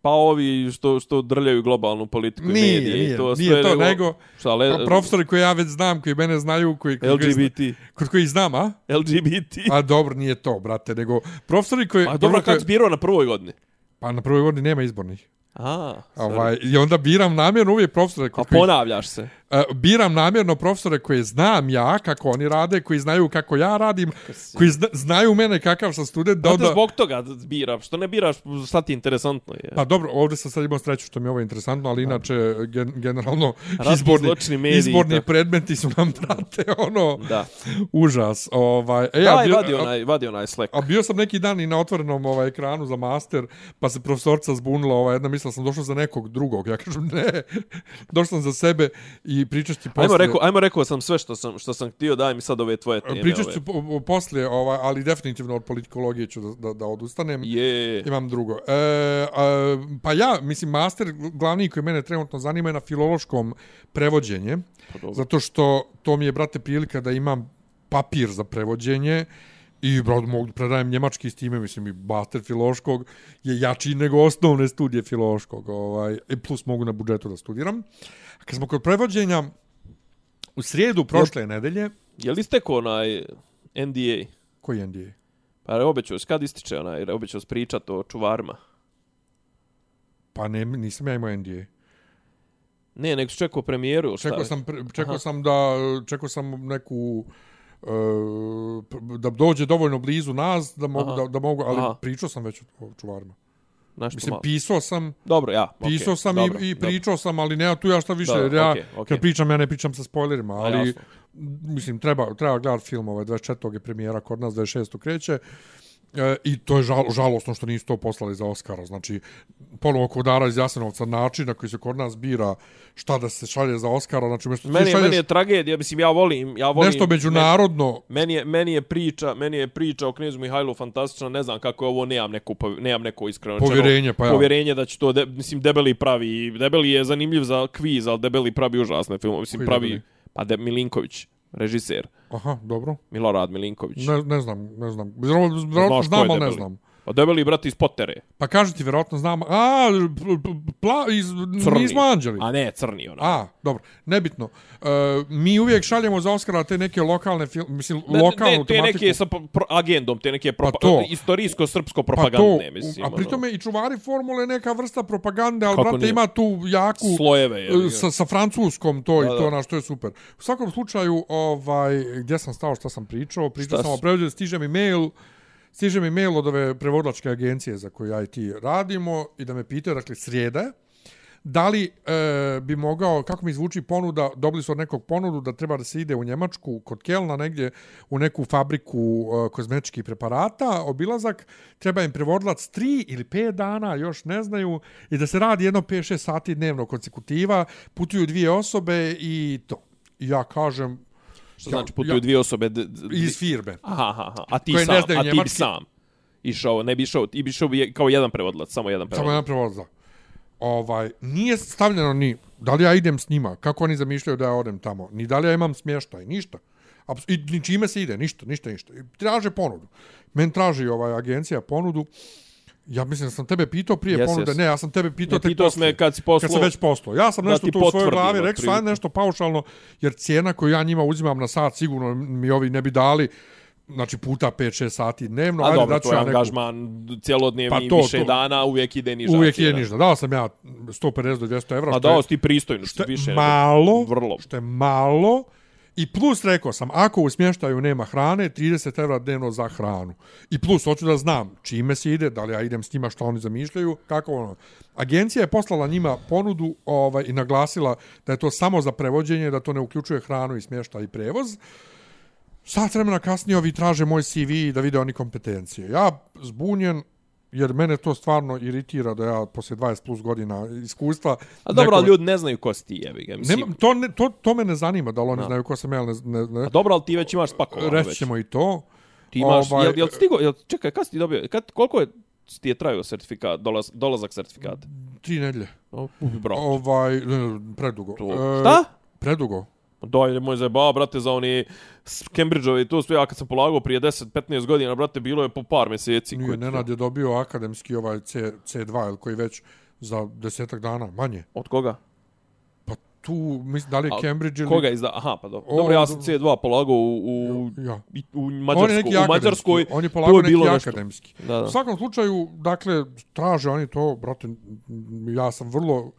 Pa ovi što što drljaju globalnu politiku i Nije, medije nije, i to nije sve to, nego šta le, Pro- profesori koji ja već znam, koji mene znaju, koji, koji, koji, LGBT kod koji znam, a? LGBT A dobro, nije to, brate, nego profesori koji... Pa dobro koji- kad birao na prvoj godini. Pa na prvoj godini nema izbornih. A, Ovaj, I onda biram namjerno uvijek profesore a kod koji, ponavljaš se biram namjerno profesore koje znam ja, kako oni rade, koji znaju kako ja radim, si- koji zna, znaju mene kakav sam student. Da da onda, zbog toga biraš što ne biraš šta ti interesantno je Pa dobro, ovdje sam sad imao sreću što mi je ovo interesantno, ali inače gen, generalno Ratni izborni, mediji, izborni tako. predmeti su nam, <laughs> brate, ono, da užas. Ovaj, e, Daj, bio- vadi onaj vadi onaj Slack A bio sam neki dan i na otvorenom ovaj, ekranu za master, pa se profesorca zbunila, ovaj, jedna mislila sam došao za nekog drugog. Ja kažem, ne, <laughs> došao sam za sebe i pričat ću ti poslije. Ajmo rekao, ajmo rekao sam sve što sam što sam htio, daj mi sad ove tvoje teme. Ove. ću po- poslije, ovaj, ali definitivno od politikologije ću da, da, da odustanem. Je. Imam drugo. E, a, pa ja, mislim, master glavni koji mene trenutno zanima je na filološkom prevođenje, Pa zato što to mi je, brate, prilika da imam papir za prevođenje i brad, mogu da predajem njemački s time, mislim, i master filološkog je jači nego osnovne studije filološkog, ovaj, i plus mogu na budžetu da studiram. A kad smo kod prevođenja, u srijedu prošle nedelje, Je li istekao onaj NDA? koji je NDA? Pa je obećao, kad ističe onaj, obećao pričat o čuvarima. Pa ne, nisam ja imao NDA. Ne, nek su čekao premijeru? Čekao je? sam, pre- čekao Aha. sam da, čekao sam neku, e, da dođe dovoljno blizu nas, da mogu, Aha. da, da mogu ali Aha. pričao sam već o čuvarima. Nešto Mislim, malo. pisao sam, Dobro, ja. pisao okej, sam dobro, i, i dobro. pričao sam, ali nema tu ja šta više, Dobro, jer ja, okej, okej. kad pričam, ja ne pričam sa spoilerima, ali, jasno. mislim, treba, treba gledati film, ovaj 24. je premijera kod nas, 26. kreće, E, I to je žal, žalosno što nisu to poslali za Oscara. Znači, ponovo kod Dara iz Jasenovca način na koji se kod nas bira šta da se šalje za Oscara. Znači, Meni, je, šalješ meni je tragedija, mislim, ja volim, ja volim... nešto međunarodno, Meni, meni, je, meni je priča, meni je priča o knezu Mihajlu fantastična, ne znam kako je ovo, nemam neko, pov- nemam neko iskreno Povjerenje, pa ja. Povjerenje da će to, de, mislim, debeli pravi, debeli je zanimljiv za kviz, ali debeli pravi užasne filmove, mislim, Koji pravi, Debeli? pa de, Milinković, režiser, aha, dobro, Milorad Milinković. ne, ne znam, ne znam, Znaš vjerovatno ko je znam, ali ne znam. Pa debeli brat iz Pottere. Pa kaži ti, vjerovatno znam, a, pl- pl- pla, iz, Crni. nismo anđeli. A ne, crni ona. A, dobro, nebitno. E, mi uvijek šaljemo za Oscara te neke lokalne film, mislim, Ne, lokalnu ne, te tematiku. neke sa pro, agendom, te neke propa, Pa to. istorijsko-srpsko pa to, propagandne, mislim. a pritome i čuvari formule neka vrsta propagande, ali, Kako brate, nije? ima tu jaku... ono, slojeve. Je, sa, sa francuskom to Da, i to na što je super. U svakom slučaju, ovaj, gdje sam stao, šta sam pričao? Pričao Šta sam o prevođenju, stiže mi mail stiže mi mail od ove prevodlačke agencije za koju ja i ti radimo i da me pitaju, dakle, srijeda da li e, bi mogao, kako mi zvuči ponuda, dobili su od nekog ponudu da treba da se ide u Njemačku kod Kelna negdje u neku fabriku e, kozmetičkih preparata, obilazak, treba im prevodlac 3 ili 5 dana, još ne znaju, i da se radi jedno 5-6 sati dnevno konsekutiva, putuju dvije osobe i to. I ja kažem... Što znači putuju dvije osobe? D, d, iz firme. Aha, aha, a ti sam, a ti bi njemački. sam išao, ne bi išao, ti bi išao bi kao jedan prevodlac, samo jedan prevodlac. Samo jedan prevodlac. Ovaj, nije stavljeno ni da li ja idem s njima, kako oni zamišljaju da ja odem tamo, ni da li ja imam smještaj, ništa. Aps I ni čime se ide, ništa, ništa, ništa. I traže ponudu. Men traži ovaj agencija ponudu. Ja mislim da sam tebe pitao prije Jes, ponude. jes. Ne, ja sam tebe pitao Ne, tek pitao sam me kad si poslao- Kad sam već poslao. Ja sam nešto tu u svojoj glavi rekao, sad nešto paušalno, jer cijena koju ja njima uzimam na sat, sigurno mi ovi ne bi dali znači puta 5-6 sati dnevno. A Ajde, dobro, ću to je ja neku- angažman cjelodnevni, Pa pa to, više to. dana, uvijek ide niža Uvijek je cijena. niža. Dao sam ja 150 do 200 evra. A što je- dao si ti pristojno, što je više. malo, Vrlo. što je malo, i plus rekao sam, ako u smještaju nema hrane, 30 evra dnevno za hranu. I plus, hoću da znam čime se ide, da li ja idem s njima, što oni zamišljaju, kako ono. Agencija je poslala njima ponudu ovaj, i naglasila da je to samo za prevođenje, da to ne uključuje hranu i smještaj i prevoz. Sad vremena kasnije ovi traže moj CV da vide oni kompetencije. Ja zbunjen, jer mene to stvarno iritira da ja poslije 20 plus godina iskustva... A dobro, ali nekome- ljudi ne znaju ko si ti, jebi ga. Mislim, Nema, to, ne, to, to me ne zanima, da li oni Da. znaju ko sam ja, ili ne, ne, A ne. dobro, ali ti već imaš spakovano Reći već. ćemo i to. Ti imaš, Ovaj- jel, jel stigo, jel, čekaj, kad si ti dobio, kad, koliko je ti je trajao sertifikat, dolaz, dolazak sertifikata? Tri nedlje. Bro. Ovaj, e, predugo. To. Šta? Predugo. Daj, moj zajeba, brate, za oni Cambridgeove i to sve, ja kad sam polagao prije 10-15 godina, brate, bilo je po par mjeseci. Nije, Nenad je dobio akademski ovaj C, C2, ili koji već za desetak dana, manje. Od koga? Pa tu, mislim, da li je A Cambridge ili... Koga izda? Aha, pa dobro. O, Dobro, ja sam dobro. C2 polagao u, u, Ja. u On je Mađarskoj. neki U. Mađarskoj On je polagao neki nešto. akademski. Da, U da. svakom slučaju, dakle, traže oni to, brate, ja sam vrlo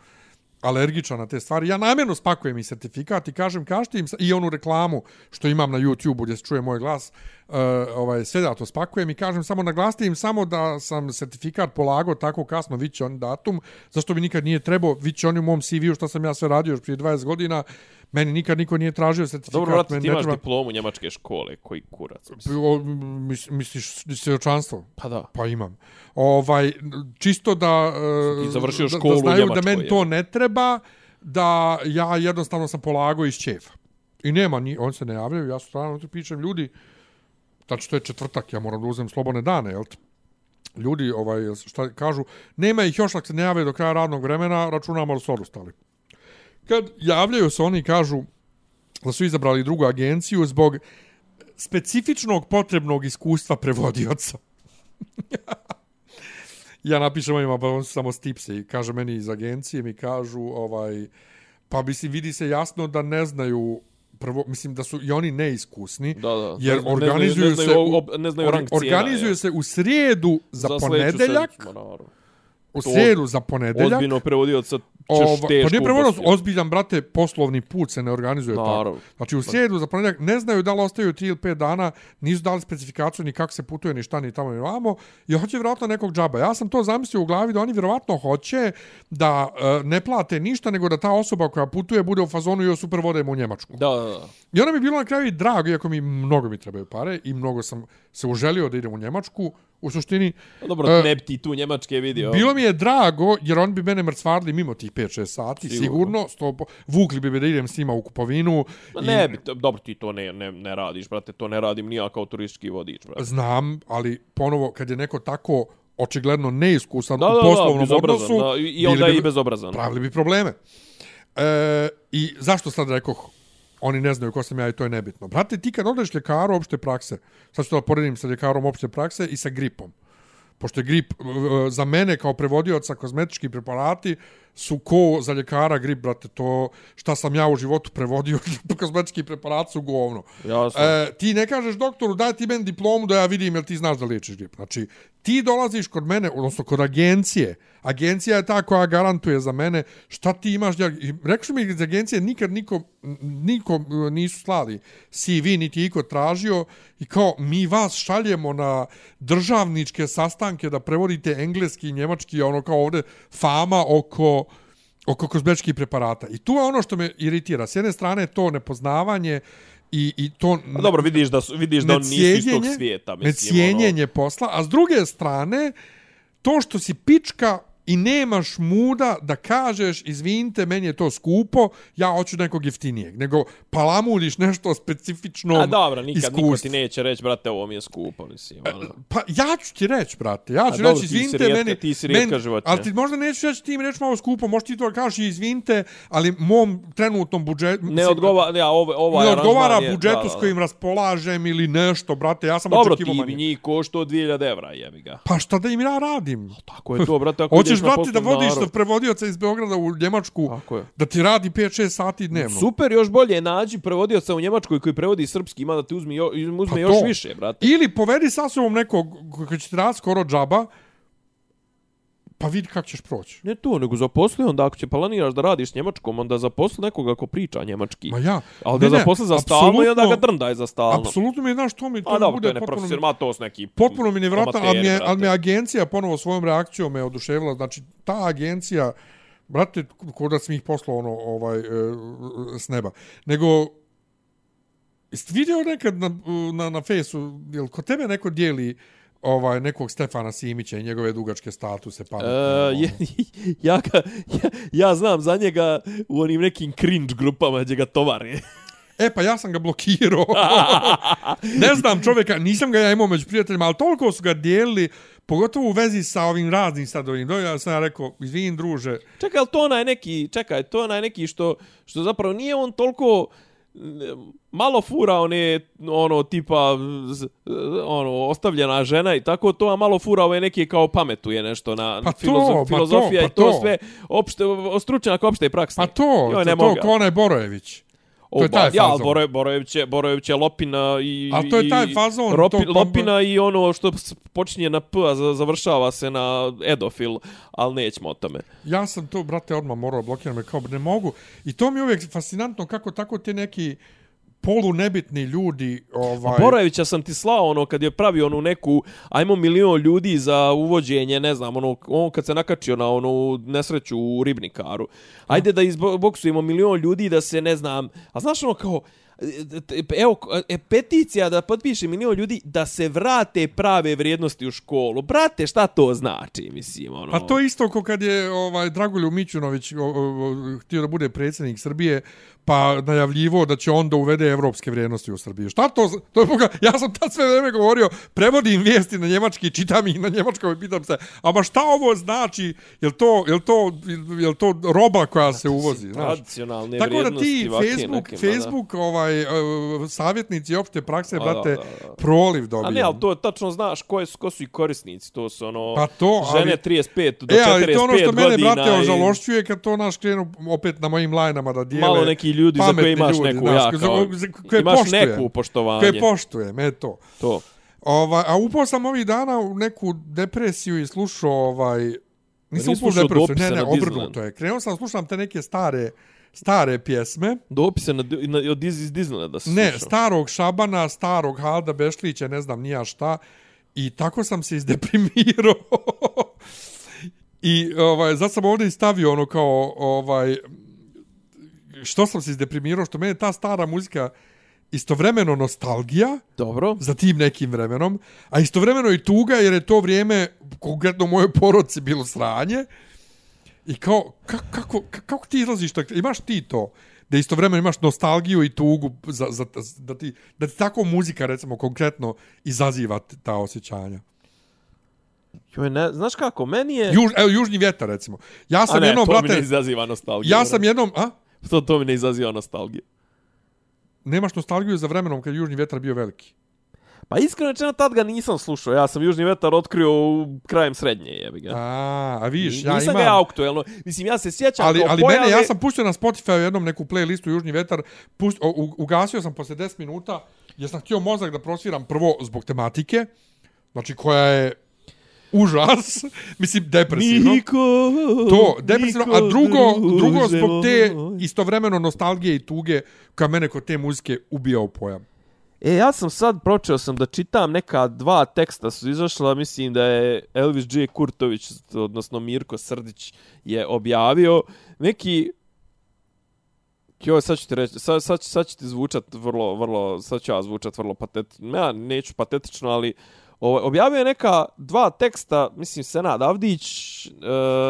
alergičan na te stvari. Ja namjerno spakujem i sertifikat i kažem kažete im i onu reklamu što imam na YouTube-u gdje se čuje moj glas, uh, ovaj, sve da to spakujem i kažem samo naglasite im samo da sam sertifikat polagao tako kasno, vid će on datum, zašto mi nikad nije trebao, vid će oni u mom CV-u što sam ja sve radio još prije 20 godina, meni nikad niko nije tražio sertifikat. Dobro, brate, meni ti imaš treba- diplomu njemačke škole, koji kurac. mislim. O, mis- Misliš svjedočanstvo? Pa da. Pa imam. Ovaj, čisto da... Ti završio da- školu u da znaju da meni to ne treba, da ja jednostavno sam polagao iz čefa. I nema, ni, on se ne javljaju, ja su stvarno tu pišem ljudi, znači to je četvrtak, ja moram da uzem slobodne dane, jel te? Ljudi, ovaj, šta kažu, nema ih još, ako se ne jave do kraja radnog vremena, računamo da su odustali. Kad javljaju se oni kažu da su izabrali drugu agenciju zbog specifičnog potrebnog iskustva prevodioca. <laughs> ja napišem ovima, pa on samo stipse i kaže meni iz agencije, mi kažu, ovaj, pa mislim, vidi se jasno da ne znaju prvo, mislim da su i oni neiskusni, Da, da. jer Ne znaju- organizuju ne znaju, se ne znaju cijena, organizuju je. se u srijedu za, ponedeljak, ma naravno. U srijedu za ponedeljak, Ozbiljno prevodioca ćeš Ova, teško pa nije prevodno, ozbiljan, brate, poslovni put se ne organizuje Naravno. tako. Znači, u srijedu za ponedjeljak ne znaju da li ostaju 3 ili 5 dana, nisu dali specifikaciju ni kako se putuje, ni šta, ni tamo, ni vamo, i hoće vjerojatno nekog džaba. Ja sam to zamislio u glavi da oni vjerojatno hoće da e, ne plate ništa, nego da ta osoba koja putuje bude u fazonu i super vodemo u Njemačku. Da, da, da. I onda mi bilo na kraju i drago, iako mi mnogo mi trebaju pare i mnogo sam se uželio da idem u Njemačku, u suštini, Dobro, E, ne bi ti tu njemačke vidio. Bilo mi je drago, jer on bi mene mrcvarili mimo tih 5-6 sati, sigurno. Sigurno. sto, vukli bi me da idem s njima u kupovinu. Ma i- ne, bi, to- dobro, ti to ne, ne, ne radiš, brate, to ne radim ni ja kao turistički vodič, brate. Znam, ali ponovo, kad je neko tako očigledno neiskusan Da, u da, da, poslovnom bezobrazan, odnosu, da, i- i onda bi- i bezobrazan. Pravili bi probleme. E, I zašto sad rekoh, oni ne znaju ko sam ja i to je nebitno. Brate, ti kad odeš ljekaru opšte prakse, sad ću to da poredim sa ljekarom opšte prakse i sa gripom. Pošto je grip e, za mene kao prevodioca kozmetički preparati su ko za ljekara grip, brate, to šta sam ja u životu prevodio, <laughs> kozmetički preparat su govno. Jasno. E, ti ne kažeš doktoru, daj ti meni diplomu da ja vidim jel ti znaš da liječiš grip. Znači, ti dolaziš kod mene, odnosno kod agencije, agencija je ta koja garantuje za mene šta ti imaš. Rekli su mi iz agencije nikad niko, niko e, nisu slali CV, niti iko tražio i kao mi vas šaljemo na državničke sastanke da prevodite engleski i njemački, ono kao ovde fama oko oko kozmetičkih preparata. I tu je ono što me iritira. S jedne strane to nepoznavanje i, i to... A dobro, vidiš da, su, vidiš da oni nisu iz tog svijeta. Mislim, necijenjenje ono... posla. A s druge strane, to što si pička i nemaš muda da kažeš izvinite, meni je to skupo, ja hoću nekog jeftinijeg. Nego palamuliš nešto specifično A dobro, nikad iskustvo. niko ti neće reći, brate, ovo mi je skupo. Mislim, ono. Pa ja ću ti reći, brate. Ja ću reći, izvinite, rijetka, meni... Ti si rijetka meni, životinja. Ali ti možda neću reći ti mi reći malo skupo, možda ti to kažeš izvinite, ali mom trenutnom budžetu... Ne odgovara, ja, ovo, ovaj ne odgovara je, budžetu da, da, s kojim raspolažem ili nešto, brate. Ja sam dobro, očekivao... Dobro, ti bi njih košto 2000 evra, jebi ga. Pa šta da im ja radim? Tako je to, brate. Ako Hoćeš, brate, da vodiš sa prevodioca iz Beograda u Njemačku da ti radi 5-6 sati dnevno. Super, još bolje nađi prevodioca u Njemačkoj koji prevodi srpski, ima da ti uzme, jo, uzme pa još to. više, brate. Ili povedi sa sobom nekog koji će ti radi skoro džaba, Pa vidi kako ćeš proći. Ne to, nego zaposli onda ako će planiraš da radiš njemačkom, onda zaposli nekoga ko priča njemački. Ma ja. Ali da zaposli za stalno i onda ga drndaj za stalno. Apsolutno mi je, znaš, to mi to A, da, bude to je potpuno... Ma to s neki... Potpuno mi nevratno, ali, mi ali me agencija ponovo svojom reakcijom me oduševila. Znači, ta agencija, brate, kod da sam ih poslao ono, ovaj, e, s neba. Nego, Jeste vidio nekad na, na, na fejsu, jel kod tebe neko dijeli ovaj nekog Stefana Simića i njegove dugačke statuse pa uh, <laughs> ja, ja, ja, ja znam za njega u onim nekim cringe grupama gdje ga tovare E, pa ja sam ga blokirao. <laughs> ne znam čovjeka, nisam ga ja imao među prijateljima, ali toliko su ga dijelili, pogotovo u vezi sa ovim raznim sadovim. Ja sam ja rekao, izvin druže. Čekaj, ali to onaj neki, čekaj, to onaj neki što, što zapravo nije on toliko malo fura one ono tipa z, ono ostavljena žena i tako to a malo fura ove neke kao pametuje nešto na pa filozof, to, filozofija pa to, pa to. i to sve opšte stručnjak opšte prakse. Pa to, Joj, to, to ko onaj Borojević. To je taj fazon. Ja, Boroje, Borojević, je, Borojević je Lopina i... A to je taj fazon. Ropi, to, Lopina i ono što počinje na P, a završava se na Edofil, ali nećemo o tome. Ja sam to, brate, odmah morao blokirati, kao ne mogu. I to mi je uvijek fascinantno kako tako te neki polu nebitni ljudi ovaj Borojevića sam ti slao ono kad je pravio onu neku ajmo milion ljudi za uvođenje ne znam ono on kad se nakačio na onu nesreću u ribnikaru ajde da izboksujemo milion ljudi da se ne znam a znaš ono kao evo, e, peticija da potpiše milion ljudi da se vrate prave vrijednosti u školu. Brate, šta to znači, mislim, ono... Pa to isto ko kad je ovaj Dragolju Mićunović htio da bude predsjednik Srbije, pa najavljivo da će on da uvede evropske vrijednosti u Srbiji. Šta to? to je boga, ja sam tad sve vreme govorio, prevodim vijesti na njemački, čitam ih na njemačkom i pitam se, a ba šta ovo znači? Jel to, jel to, jel to roba koja se uvozi? Tradicionalne Tako da ti Facebook, nekim, Facebook ovaj, uh, savjetnici opšte prakse, a, brate, da, da, da. proliv dobiju. A ne, ali to tačno znaš ko, je, ko su i korisnici. To su ono, pa to, žene ali, 35 do e, 45 godina. E, ali to ono što mene, brate, i... ožalošćuje kad to naš krenu opet na mojim lajnama da dijele. Malo neki ljudi za koje imaš ljudi, neku znaš, ja, kao, za, koje imaš poštuje, neku poštovanje. Koje poštuje, me to. To. Ova, a upao sam ovih dana u neku depresiju i slušao ovaj... Nisam upao depresiju, ne, ne, obrnuto je. Krenuo sam, slušam te neke stare stare pjesme. Dopise na, na, od iz, iz da se Ne, slušao. starog Šabana, starog Halda Bešlića, ne znam nija šta. I tako sam se izdeprimirao. <laughs> I ovaj, zato sam ovdje stavio ono kao ovaj, što sam se izdeprimirao, što mene ta stara muzika istovremeno nostalgija Dobro. za tim nekim vremenom, a istovremeno i tuga jer je to vrijeme konkretno moje poroci bilo sranje. I kao, kako, kako, kako ti izlaziš tako? Imaš ti to? Da istovremeno imaš nostalgiju i tugu za, za, da, ti, da ti tako muzika, recimo, konkretno izaziva ta osjećanja. Joj, ne, znaš kako, meni je... Juž, evo, južni vjetar, recimo. Ja sam a ne, jednom, to brate... mi ne izaziva nostalgiju. Ja sam jednom, a? To, to mi ne izaziva nostalgiju. Nemaš nostalgiju za vremenom kad južni vjetar bio veliki. Pa iskreno rečeno tad ga nisam slušao. Ja sam Južni vetar otkrio u krajem srednje, jebi ga. A, a vidiš, ja nisam imam... ga ja aktuelno. Mislim, ja se sjećam ali, ali pojave... mene, ja sam pustio na Spotify jednom neku playlistu Južni vetar, pust, o, u, ugasio sam posle 10 minuta, jer sam htio mozak da prosviram prvo zbog tematike, znači koja je užas, mislim depresivno. Niko, To, depresivno, a drugo, drugo zbog te istovremeno nostalgije i tuge koja mene kod te muzike ubija u pojam. E, ja sam sad počeo sam da čitam neka dva teksta su izašla, mislim da je Elvis J. Kurtović, odnosno Mirko Srdić, je objavio neki Jo, sad ću ti reći, sad, sad, sad će ti zvučat vrlo, vrlo, sad ću ja zvučat vrlo patetično, ja neću patetično, ali ovaj, objavio je neka dva teksta, mislim, Senad Avdić, e,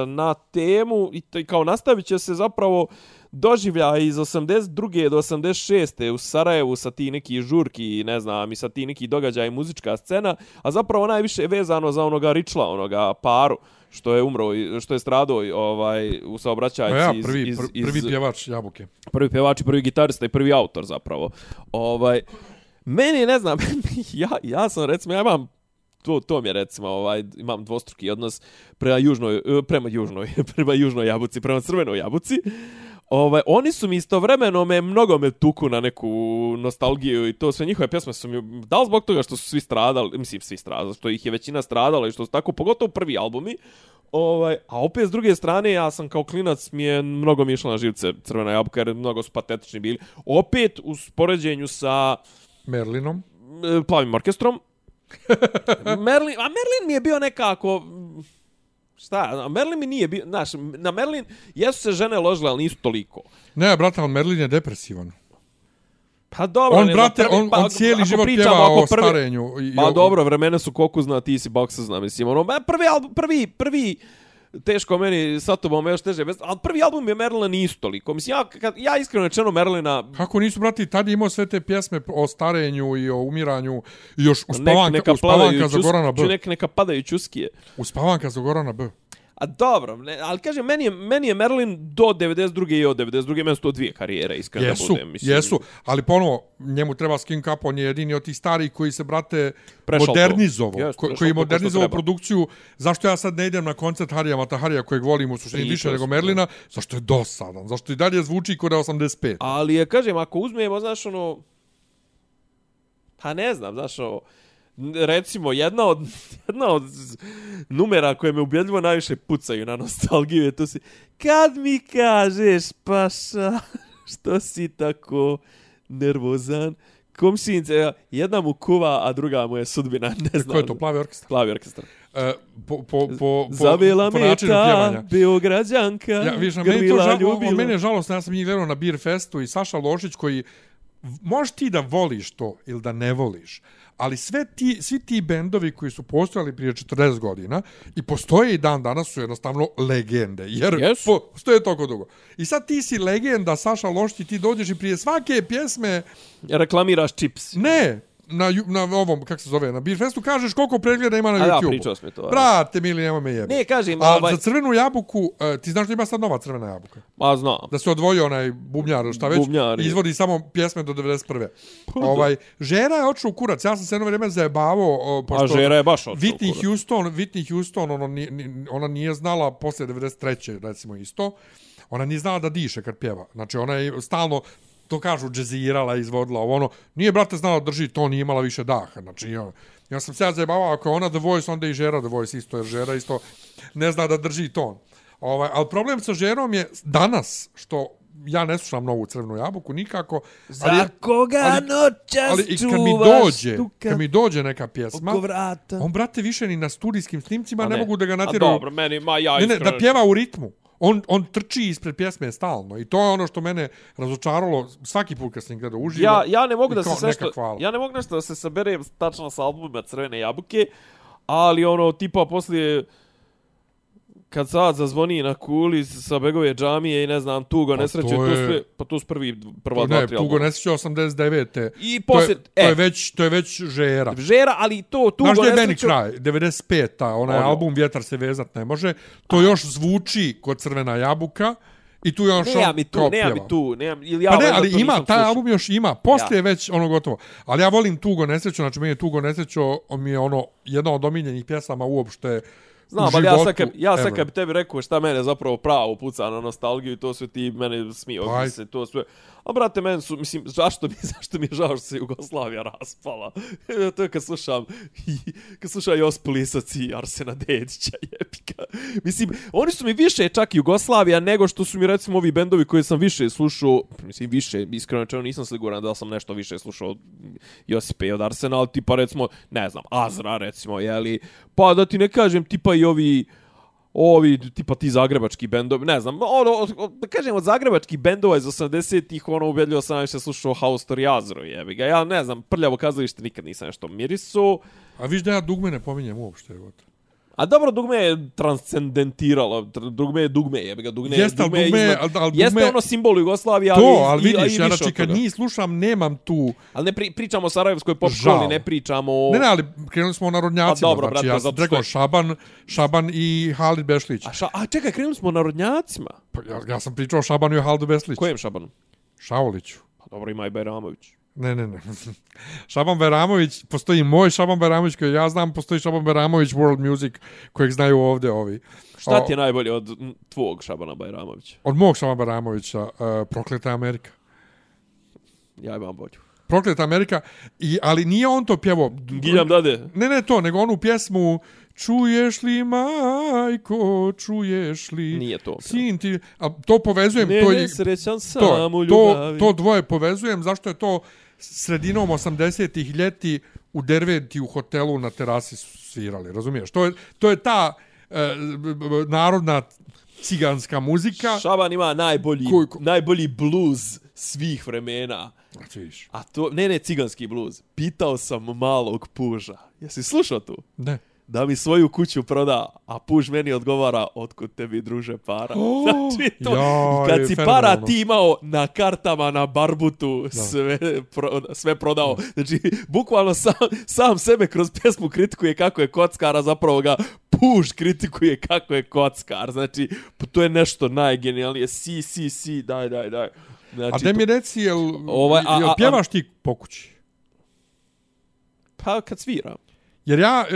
na temu, i, to, i kao nastavit će se zapravo doživlja iz 82. do 86. u Sarajevu sa ti neki žurki, ne znam, i sa ti neki događaj muzička scena, a zapravo najviše je vezano za onoga Ričla, onoga paru, što je umro, i- što je stradao ovaj, u saobraćajci ja, prvi, iz, iz, prvi pjevač Jabuke. prvi pjevač i prvi gitarista i prvi autor zapravo. Ovaj meni ne znam, <laughs> ja ja sam recimo ja imam to to mi je recimo ovaj imam dvostruki odnos prema južnoj e, prema južnoj <laughs> prema južnoj jabuci, prema crvenoj jabuci. Ovaj oni su mi istovremeno me mnogo me tuku na neku nostalgiju i to sve njihove pjesme su mi da li zbog toga što su svi stradali, mislim svi stradali, što ih je većina stradala i što su tako pogotovo prvi albumi. Ovaj, a opet s druge strane, ja sam kao klinac mi je mnogo mi išla na živce Crvena jabuka, jer mnogo su patetični bili. Opet u spoređenju sa Merlinom. e, Plavim orkestrom. Merlin, a Merlin mi je bio nekako... Šta, a Merlin mi nije bio, znaš, na Merlin jesu se žene ložile, ali nisu toliko. Ne, brate, ali Merlin je depresivan. Pa dobro, On, ne brate, prvi- on, pa, on cijeli život pričamo pjeva o prvi- starenju. i- Pa o- dobro, vremena su koku zna, ti si boksa zna, mislim, ono, prvi album, prvi, prvi, teško meni sa tobom još teže, bez- ali prvi album je Merlina nisu toliko. Mislim, ja, kad, ja iskreno rečeno Merlina, Kako nisu, brati, tad je imao sve te pjesme o starenju i o umiranju i još nek, uspavanka, neka uspavanka padaju za Gorana B. čus- nek, neka padaju čuskije. Uspavanka za Gorana B. A dobro, ne, ali kažem, meni je, meni je Merlin do 92. i od 92. meni su to dvije karijere, iskreno da Jesu, budem. Mislim, jesu, ali ponovo, njemu treba skin cup, on je jedini od tih starih koji se, brate, Prešao to. modernizovao, Jest, ko, koji je modernizovao treba. produkciju. Zašto ja sad ne idem na koncert Harija Mataharija, kojeg volim u suštini više nego Merlina? Zašto je dosadan? Zašto i dalje zvuči kod 85? Ali je, kažem, ako uzmemo, znaš, ono... Pa ne znam, znaš, ono... Recimo, jedna od, <laughs> jedna od numera koje me ubjedljivo najviše pucaju na nostalgiju je to si... Kad mi kažeš, paša, <laughs> što si tako nervozan? Komšinice, jedna mu kuva, a druga mu je sudbina, ne znam. Ko je to, plavi orkestar? Plavi orkestar. E, po, po, po, po, Zavela po me načinu ta pjevanja. Beograđanka, Ja, vidiš, a meni to žal, mene je žalostno, ja sam njih gledao na Beer Festu i Saša Lošić koji, možeš ti da voliš to ili da ne voliš, ali sve ti, svi ti bendovi koji su postojali prije 40 godina i postoje i dan danas su jednostavno legende, jer Jesu. postoje toliko dugo. I sad ti si legenda, Saša Lošić, i ti dođeš i prije svake pjesme, Reklamiraš čips. ne, na, na ovom, kako se zove, na Beer Festu kažeš koliko pregleda ima na A da, YouTube-u. pričao si mi to, a. Brate, mili, nemoj me jebe. Ne, kažem, A ovaj... za crvenu jabuku, e, ti znaš da ima sad nova crvena jabuka? Ma, znam. Da se odvojio onaj bubnjar, šta već, Bubnjar, izvodi samo pjesme do 91. ovaj, Žera je u kurac, ja sam se jedno vrijeme zajebavao, pošto A žera je baš otišao u Whitney kurac. Houston, Whitney Houston, ono, ni, ni, ona nije znala posle 93. recimo isto, ona nije znala da diše kad pjeva. Znači, ona je stalno, to kažu, džezirala, izvodila, ovo ono, nije, brate, znala drži to, nije imala više daha. Znači, ja, ja sam se ja zajebavao, ako je ona The Voice, onda i Žera The Voice isto, jer Žera isto ne zna da drži ton. Ovaj, ali problem sa Žerom je danas, što ja ne slušam novu crvenu jabuku nikako. ali, Za koga ali- noćas ali i kad mi dođe, kad mi dođe neka pjesma, on brate više ni na studijskim snimcima A ne, mogu da ga A natjeraju. dobro, meni, ma ja Ne, ne, da pjeva u ritmu. On, on trči ispred pjesme stalno i to je ono što mene razočaralo svaki put kad sam gledao uživo. Ja, ja ne mogu da se sve neka što, hvala. ja ne mogu nešto da se saberem tačno sa albumima Crvene jabuke, ali ono, tipa poslije kad sad zazvoni na kuli sa Begove džamije i ne znam, Tugo Pa nesreće, to je- sve, pa to su prvi, prva To dva, ne, tri Tugo albuma. Nesić 89. I to, je, poslije, to, je već, to je već žera. Žera, ali to Tugo Znaš da je meni kraj? 95. ta onaj Ono. album Vjetar se vezat ne može. To još zvuči kod Crvena jabuka I tu je on Nema mi tu, nema pjeva. mi tu, nema, ili ja Pa ne, ali ima, taj album još ima. Poslije Ja. je već ono gotovo. Ali ja volim Tugo nesreću, znači meni je Tugo nesreću, on mi je ono jedna od omiljenih pjesama uopšte Znam, ali ja sad, kad, ja sad kad bi tebi rekao šta mene zapravo pravo puca na nostalgiju, to sve ti mene smio Pa, se, to sve. A brate, meni su, mislim, zašto mi, <laughs> zašto mi je žao što se Jugoslavija raspala? <laughs> to je kad slušam, kad slušam Josip Lisac i Arsena Dedića, <laughs> jebika. Mislim, oni su mi više čak Jugoslavija nego što su mi recimo ovi bendovi koje sam više slušao, mislim više, iskreno čeo nisam siguran da sam nešto više slušao od Josipe i od Arsena, ali tipa recimo, ne znam, Azra recimo, jeli, pa da ti ne kažem tipa i ovi, ovi tipa ti zagrebački bendovi, ne znam, ono, da kažem od zagrebačkih bendova iz 80-ih, ono, ubedljivo sam najviše slušao House Story Azro, jebi ga, ja ne znam, prljavo kazalište nikad nisam nešto mirisu. A viš da ja dugme ne pominjem uopšte. Evo. A dobro, dugme je transcendentiralo. Tr- Dugme je dugme, jebi ga, dugne, Jeste, dugme, je dugme je- iznad- al- al Jeste dugme- ono simbol Jugoslavije, ali, To, ali i- a i vidiš, ja znači kad njih slušam, nemam tu... Ali ne pri, pričamo o Sarajevskoj pop školi, ne pričamo o... Ne, ne, ali krenuli smo o narodnjacima. Pa dobro, znači, brate, ja sam rekao Šaban, Šaban i Halid Bešlić. A, ša, a čekaj, krenuli smo o narodnjacima. Pa, ja, ja sam pričao o Šabanu i Halidu Bešliću. Kojem Šabanu? Šauliću. Pa dobro, ima i Bajramović. Ne, ne, ne. Šaban Beramović, postoji moj Šaban Beramović koji ja znam, postoji Šaban Beramović World Music kojeg znaju ovdje ovi. Šta O, ti je najbolje od tvog Šabana Bajramovića? Od mog Šaban Beramovića, uh, Prokleta Amerika. Ja imam bolju. Prokleta Amerika, i, ali nije on to pjevo. Giljam dade. Ne, ne to, nego onu pjesmu Čuješ li, majko, čuješ li... Nije to. Sin ti... A to povezujem, Ne, to ne, je... srećan sam to, u to, ljubavi. to dvoje povezujem, zašto je to sredinom 80-ih ljeti u Derventi u hotelu na terasi su svirali, razumiješ? To je, to je ta e, narodna ciganska muzika. Šaban ima najbolji, Koji- ko- najbolji bluz svih vremena. Vidiš, A to, ne, ne, ciganski bluz. Pitao sam malog puža. Jesi slušao tu? Ne. Da mi svoju kuću proda, a puž meni odgovara, otkud tebi druže para. <gasps> O, znači, to, jaj, kad si para ti imao na kartama, na barbutu, sve, pro, sve prodao. Znači, bukvalno sam, sam sebe kroz pjesmu kritikuje kako je kockar, a zapravo ga puž kritikuje kako je kockar. Znači, to je nešto najgenijalnije. Si, si, si, daj, daj, daj. Znači, A da mi reci, jel, Ovaj, a- jel pjevaš ti po kući? Pa kad svira. Jer ja, e,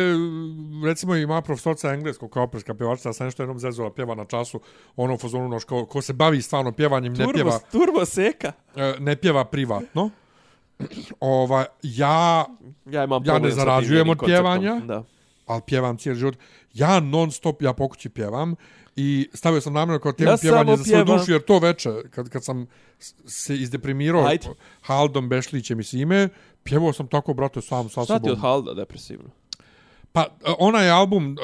recimo i moja profesorca engleskog kao operska pjevačica, sam nešto jednom zezula pjeva na času, ono fazonu, noš, ko, ko se bavi stvarno pjevanjem, ne Turbo, pjeva, turbo seka. e, ne pjeva privatno. Ova, ja, Ja imam Ja ne zarađujem od konceptom. pjevanja. Da. ali pjevam cijeli život. Ja non stop, ja po kući pjevam i stavio sam namjerno kao temu Ja pjevanje za svoju dušu, jer to veče, kad, kad sam se izdeprimirao. Haldom Bešlićem i svime, pjevao sam tako, brate, sam sa Šta ti sobom. od Halda depresivno? Pa, e, onaj album,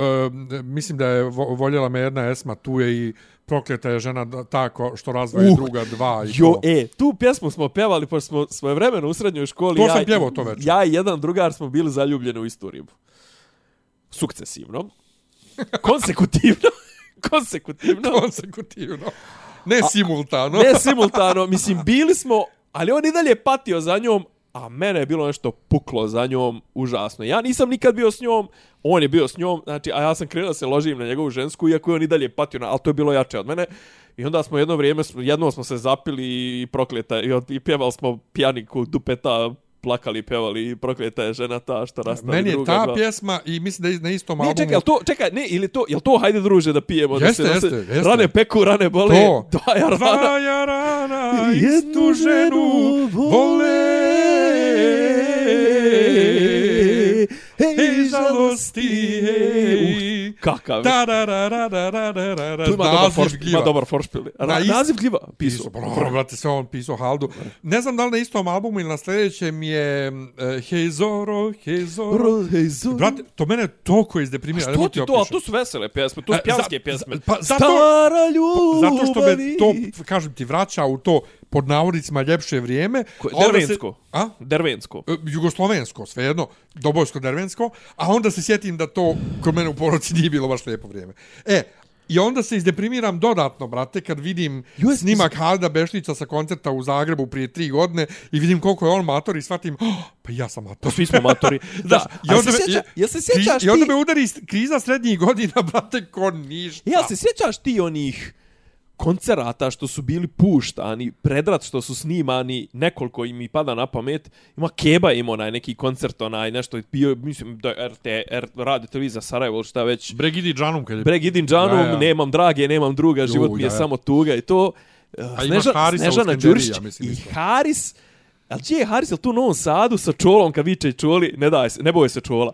e, mislim da je vo- voljela me jedna Esma, tu je i prokleta je žena da- ta ko, što razvoje Uh, druga dva. I Jo, to. e, tu pjesmu smo pevali, pošto smo svoje vremeno u srednjoj školi. To ja, sam pjevao to večer. Ja i jedan drugar smo bili zaljubljeni u istu ribu. Sukcesivno. <laughs> Konsekutivno. <laughs> Konsekutivno. Konsekutivno. Ne simultano. ne simultano, mislim, bili smo, ali on i dalje patio za njom, a mene je bilo nešto puklo za njom, užasno. Ja nisam nikad bio s njom, on je bio s njom, znači, a ja sam krenuo da se ložim na njegovu žensku, iako je on i dalje patio, na, ali to je bilo jače od mene. I onda smo jedno vrijeme, jednom smo se zapili i prokleta, i, i pjevali smo pjaniku dupeta, plakali, pjevali i prokleta je žena ta što rastavi Meni je druga ta dva. pjesma i mislim da je na istom Ne, albumu. čekaj, jel to, čekaj, ne, ili to, jel to, hajde druže da pijemo, Jeste, da se, jeste, da se, jeste. rane peku, rane bole, To. dva jarana. Dva jarana Jednu istu ženu vole. Hej, žalosti, hej. Kakav. Da, da, da, da, da, da, da, da, da. Tu ima dobar, forš, ima dobar foršpil. Na ist- naziv gljiva Pisao, pisao. bro, brate, sve on pisao Haldu. Ne znam da li na istom albumu ili na sljedećem je uh, Hej Zoro, Hej Zoro. Brate, to mene toliko izdeprimira. ne Što ti to? A to su vesele pjesme, to su E, pjanske pjesme. pa zato- Stara ljubav. Zato što me to, kažem ti, vraća u to pod navodnicima ljepše vrijeme. Ko- a onda se- Dervensko. A? Dervensko. E, Jugoslovensko, svejedno, dobojsko dervensko, a onda se sjetim da to kod mene u porodici nije bilo baš lijepo vrijeme. E, I onda se izdeprimiram dodatno, brate, kad vidim Jo, snimak Halda Bešlića sa koncerta u Zagrebu prije tri godine i vidim koliko je on mator i shvatim, oh, pa ja sam mator. Svi smo matori. <laughs> da. I onda se me- sjeća, i- jel se sjećaš kriz- I onda ti... me udari kriza srednjih godina, <laughs> brate, ko ništa. Jel se sjećaš ti onih koncerata što su bili puštani, predrat što su snimani, nekoliko im i pada na pamet. Ima Keba ima onaj neki koncert, onaj nešto je bio, mislim, da je RT, R, radio televizija Sarajevo, ili šta već. Bregidi Džanum kad je... Bregidin Džanum, Ja, ja. nemam drage, nemam druga, život mi je ja, ja. samo tuga i to. A imaš Harisa Snežana Đurišić mislim, i. Haris, ali gdje je Haris, jel tu u Novom Sadu sa čolom kad viče čoli, ne daj se, ne boje se čola.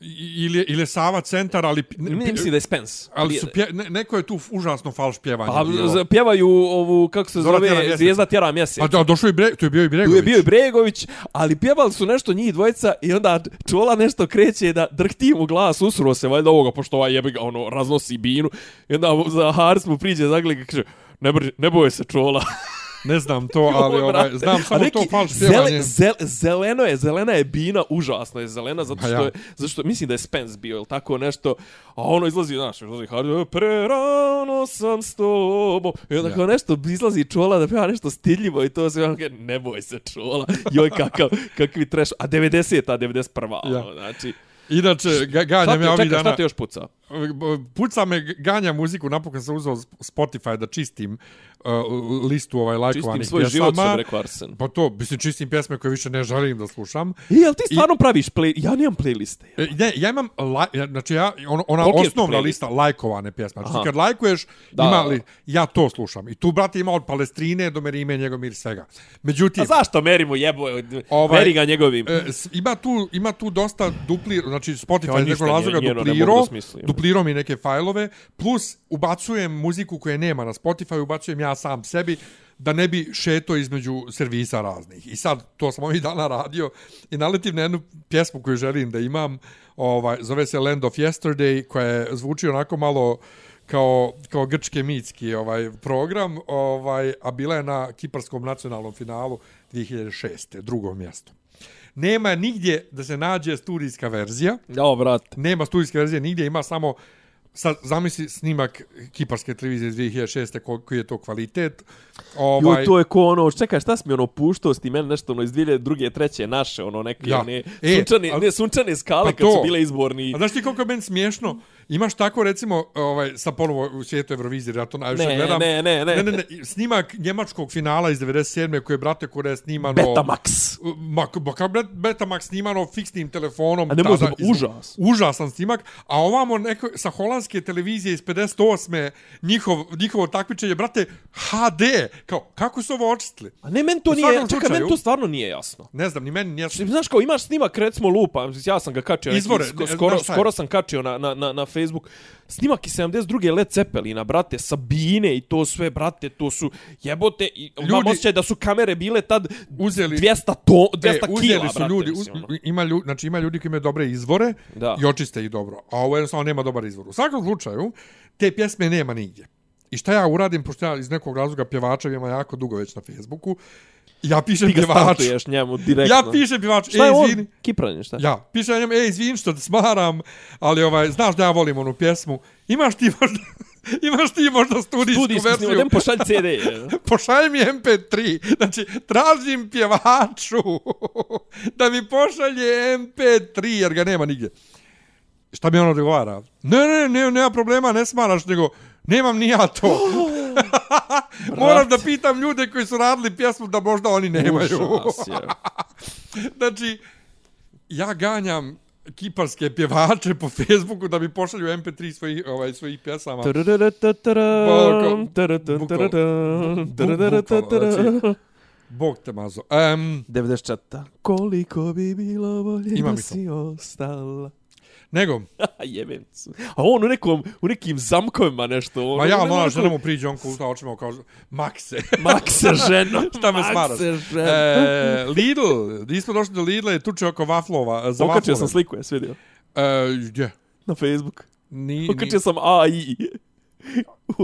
I- Ili, ili je Sava centar, ali... Ne, mislim da je Spence. Ali su pje, ne, neko je tu užasno falš pjevanje. Pa, bilo. pjevaju ovu, kako se Zora zove. Zvijezda tjera mjesec. A da, došao je Bre, tu je bio i Tu Bregović. je bio i Bregović, ali pjevali su nešto njih dvojica i onda čola nešto kreće da drhti mu glas, usro se valjda ovoga, pošto ovaj jebi ga, ono, raznosi binu. I onda za Haris mu priđe zagleda i kaže, ne, brži, ne boje se čola. <laughs> Ne znam to, ali Joj, ovaj, znam samo neki to falš pjevanje. zel, zeleno je, zelena je bina, užasno je zelena, zato Pa što, ja. je, zato što mislim da je Spence bio, ili tako nešto, a ono izlazi, znaš, izlazi Haris, prerano sam s tobom, i onda Ja. kao nešto izlazi čola da pjeva nešto stidljivo i to se, on kaže, ne boj se čola, joj kakav, kakvi treš, a 90-a, 91-a, Ja. ono, znači, Inače, ga, ganjam ja ovih dana... šta ti još puca? Puca me, ganja muziku, napokon sam uzeo Spotify da čistim uh, listu ovaj lajkovanih Čistim svoj pjesama. život, rekao Arsen. Pa to, mislim, čistim pjesme koje više ne želim da slušam. I, jel ti stvarno praviš play, ja nemam playliste. E, Ne, ja imam, ja- znači ja, ono, ona Koliki osnovna lista lajkovane pjesme. Znači Aha. kad lajkuješ, Da. ima li, ja to slušam. I tu, brate, ima od Palestrine do Merime, Njegomir, svega. Međutim, A zašto merimo jebo, Ovaj, meri ga njegovim? E, ima tu ima tu dosta dupli znači Kao Spotify ništa nekog razloga ne mogu duplirao duplirao mi neke fajlove plus ubacujem muziku koje nema na Spotify ubacujem ja sam sebi da ne bi šeto između servisa raznih. I sad, to sam ovih dana radio i naletim na jednu pjesmu koju želim da imam, ovaj, zove se Land of Yesterday, koja je, zvuči onako malo kao, kao grčke mitski ovaj program, ovaj, a bila je na kiparskom nacionalnom finalu 2006. drugom mjestu. Nema nigdje da se nađe studijska verzija, Ja, brate. nema studijske verzije nigdje, ima samo sad zamisli snimak kiparske televizije iz 2006. ko- koji je to kvalitet. Ovaj, Jo, to je ko ono, čekaj, šta si mi ono puštao s ti meni nešto ono iz 2002. treće naše, ono neke, Ja. ne, E, sunčane, al- ne, sunčane skale pa kad su to. bile izborni. A znaš ti koliko je meni smiješno? Imaš tako, recimo, ovaj, sa ponovo u svijetu Eurovizije, ja to najviše Ne, gledam. ne, ne, ne. ne, ne, ne. Snimak njemačkog finala iz 97. koje je, brate, koje je snimano... Betamax. Ma, ma kao Bet- Betamax snimano fiksnim telefonom. A ne tada iz- užas. Užasan snimak. A ovamo neko, sa holandske televizije iz 58. Njihov, njihovo takmičenje, brate, HD. Kao, kako su ovo očistili? A ne, meni to nije, čekaj, slučaju- meni to stvarno nije jasno. Ne znam, ni meni nije... Znaš kao, imaš snimak, recimo, lupa, ja sam ga kačio, Izvore, ne, skoro, je? skoro sam kačio na, na, na, na Facebook, snimak iz 72. Led Zeppelina, brate, Sabine i to sve, brate, to su jebote, i ljudi, imam osjećaj da su kamere bile tad Uzeli- 200, to, 200 e, kila, uzeli su brate, ljudi, mislim, uz, ono. ima ljudi, znači ima ljudi koji imaju dobre izvore Da. i očiste ih dobro, a ovo jednostavno nema dobar izvor. U svakom slučaju, te pjesme nema nigdje. I šta ja uradim, pošto ja iz nekog razloga pjevača ima jako dugo već na Facebooku, ja pišem Ti ga pjevaču. startuješ njemu direktno. Ja pišem pjevaču, Šta je ej, on? Kipranje, šta? Ja, pišem njemu, ej, izvini što te smaram, ali ovaj, znaš da ja volim onu pjesmu. Imaš ti možda, <laughs> imaš ti možda studijsku, Studijski verziju? dem pošalj CD. <laughs> je. pošalj mi MP3. Znači, tražim pjevaču <laughs> da mi pošalje MP3, jer ga nema nigdje. Šta mi ono odgovara? Ne, ne, ne, nema problema, ne smaraš, nego nemam ni ja to. <gasps> <gasps> <laughs> Moram da pitam ljude koji su radili pjesmu da možda oni nemaju. <laughs> Znači, ja ganjam kiparske pjevače po Facebooku da mi pošalju MP3 svojih, ovaj, svojih pjesama. Bog te mazo. Um, 94. Koliko bi bilo bolje da si ostala. Nego, <laughs> Jebem se. A on u nekom, u nekim zamkovima nešto. Ono, ma ja, ono, ona onako- žena mu priđe, on kulta očima kao, Makse. <laughs> Makse ženo. <laughs> Šta me smaraš? Ženo. e, Lidl, nismo došli do Lidla, je tuče oko vaflova. Za Okačio sam sliku, jes vidio? E, gdje? Na Facebook. Ni, ni, Okačio sam AI.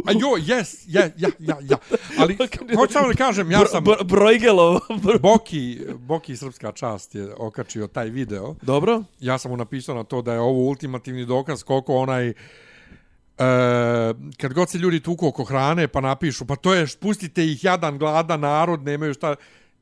A jo, yes, ja, ja, ja, ja. Ali, <laughs> hoću samo da kažem, ja sam... Br Brojgelov. <laughs> Boki, Boki Srpska čast je okačio taj video. Dobro. ja sam mu napisao na to da je ovo ultimativni dokaz koliko onaj E, kad god se ljudi tuku oko hrane pa napišu pa to je pustite ih jadan gladan narod nemaju šta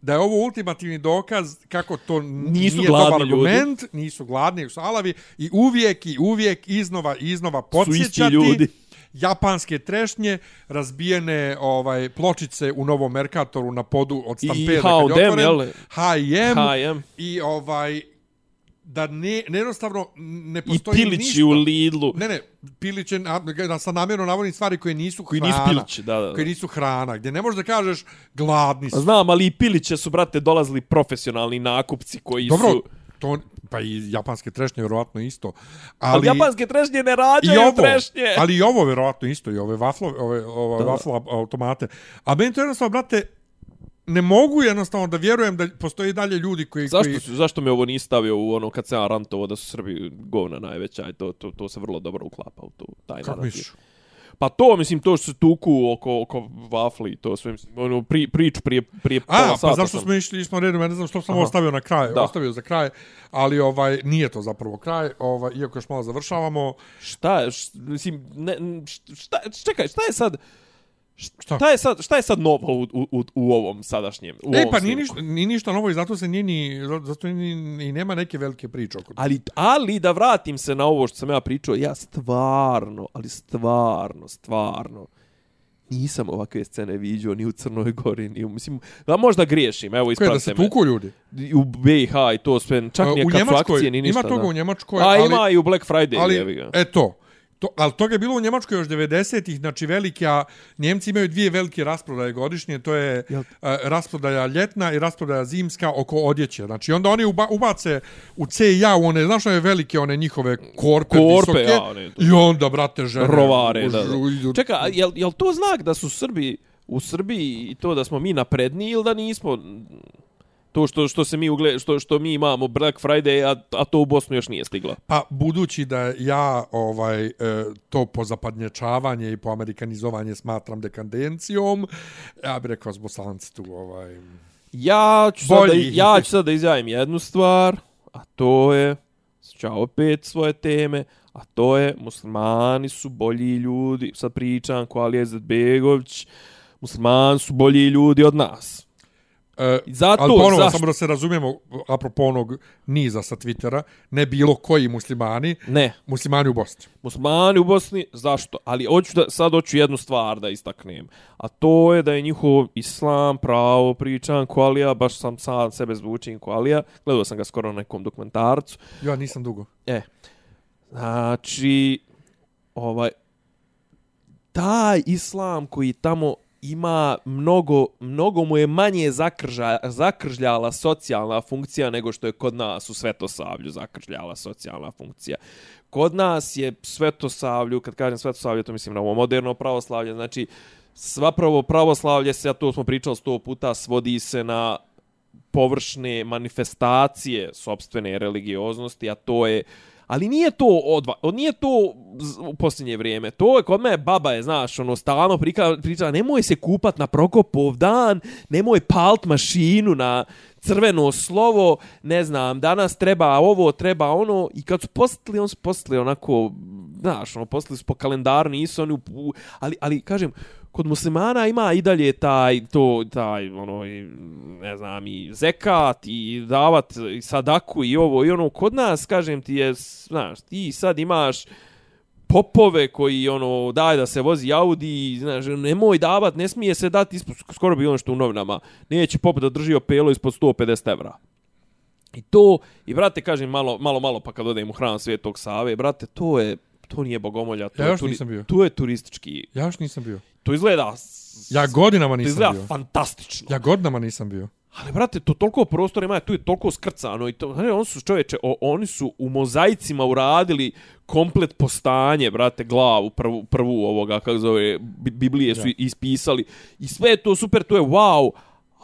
da je ovo ultimativni dokaz kako to Nisu nije dobar ljudi. argument, nisu gladni, su alavi i uvijek i uvijek iznova iznova Su isti podsjećati ljudi. Japanske trešnje, razbijene ovaj pločice u Novom Merkatoru na podu od I Stampede H&M, jel? H&M H&M. i ovaj da ne, ne jednostavno ne I postoji pilići ništa. u Lidlu. Ne, ne, pilić je, na, da sam namjerno navodim stvari koje nisu Koji hrana. nisu pilići, da, da, da. Koje nisu hrana, gdje ne možeš da kažeš gladni su. Znam, ali i piliće su, brate, dolazili profesionalni nakupci koji Dobro, su... to, pa i japanske trešnje vjerovatno isto. Ali, Ali, japanske trešnje ne rađaju ovo, trešnje. ali i ovo vjerovatno isto, i ove waflo, ove, ove waflo automate. A meni to jednostavno, brate, ne mogu jednostavno da vjerujem da postoji i dalje ljudi koji... Zašto, koji, su, zašto me ovo nisi stavio u ono kad se ja rantovo da su Srbi govna najveća i to, to, to se vrlo dobro uklapa u tu, taj Kako narativ. misliš? Pa to, mislim, to što se tuku oko, oko vafli i to sve, mislim, ono, pri, priču prije, prije A, pola pa sata zašto sam- smo išli, išli smo redom, ja ne znam što sam Aha. ovo stavio na kraj, Da. ostavio za kraj, ali ovaj nije to zapravo kraj, ovaj, iako još malo završavamo. Šta š, mislim, ne, šta, čekaj, šta je sad, Šta? šta je sad, šta je sad novo u, u, u, u ovom sadašnjem, u E, ovom pa nije ništa, nije ništa novo i zato se nije ni, zato ni, ni nema neke velike priče oko. Ali, ali da vratim se na ovo što sam ja pričao, ja stvarno, ali stvarno, stvarno, nisam ovakve scene viđao ni u Crnoj Gori, ni u, mislim, da možda griješim, evo ispravite da se me. tuku ljudi? U BiH i to sve, čak nije kad su akcije, ni ništa. ima toga da. u Njemačkoj, A ali, ima i u Black Friday, ali jebi ga. e to. To, ali toga je bilo u Njemačkoj još 90-ih, znači velike, a Njemci imaju dvije velike rasprodaje godišnje, to je Jel? uh, rasprodaja ljetna i rasprodaja zimska oko odjeće. Znači onda oni uba, ubace u CIA u one, znaš one velike, one njihove korpe, Korpe, visoke, ja, one to. i onda, brate, žene, Rovare, u- da, da. u- idu- Čekaj, a jel, jel to znak da su Srbi u Srbiji i to da smo mi napredniji ili da nismo to što što se mi ugle, što što mi imamo Black Friday a, a to u Bosnu još nije stiglo. Pa budući da ja ovaj e, to po zapadnječavanje i po amerikanizovanje smatram dekandencijom, ja bih rekao bosanci tu ovaj Ja ću sad da, ja ću sad da izjavim jednu stvar, a to je ću opet svoje teme, a to je muslimani su bolji ljudi, sad pričam ko Ali Begović, muslimani su bolji ljudi od nas. E, Zato, ali ponovo, zašto? samo da se razumijemo, apropo onog niza sa Twittera, ne bilo koji muslimani, Ne, muslimani u Bosni. muslimani u Bosni, zašto? Ali hoću da, sad hoću jednu stvar da istaknem. A to je da je njihov islam, pravo, pričam, koalija, baš sam sad sebe zvučim koalija. Gledao sam ga skoro na nekom dokumentarcu. Ja nisam dugo. E, znači, ovaj, taj islam koji tamo ima mnogo, mnogo mu je manje zakrža, zakržljala socijalna funkcija nego što je kod nas u Svetosavlju zakržljala socijalna funkcija. Kod nas je Svetosavlju, kad kažem Svetosavlje, to mislim na ovo moderno pravoslavlje, znači sva pravo pravoslavlje se, a to smo pričali sto puta, svodi se na površne manifestacije sobstvene religioznosti, a to je Ali nije to odva, nije to u posljednje vrijeme. To je kod mene baba je, znaš, ono stalno prika, priča, nemoj se kupat na Prokopov dan, nemoj palt mašinu na crveno slovo, ne znam, danas treba ovo, treba ono, i kad su postali, on su postali onako, znaš, ono, postali su po kalendaru, nisu oni, u, u, ali, ali, kažem, kod muslimana ima i dalje taj, to, taj, ono, i, ne znam, i zekat, i davat, i sadaku, i ovo, i ono, kod nas, kažem ti je, znaš, ti sad imaš popove koji, ono, daj da se vozi Audi, znaš, nemoj davat, ne smije se dati, ispod, skoro bi ono što u novinama, neće pop da drži opelo ispod 150 evra. I to, i brate, kažem malo, malo, malo, pa kad odem u hram Svetog Save, brate, to je, to nije bogomolja, to, Ja je, još nisam bio. to je turistički, Ja još nisam bio. to izgleda, Ja godinama to nisam izgleda bio. fantastično. Ja godinama nisam bio. Ali, brate, to toliko prostora ima, tu je toliko skrcano i to, znači, oni su čovječe, o, oni su u mozaicima uradili komplet postanje, brate, glavu, prvu, prvu ovoga, kako zove, Bi- Biblije su Da. ispisali i sve je to super, to je wow,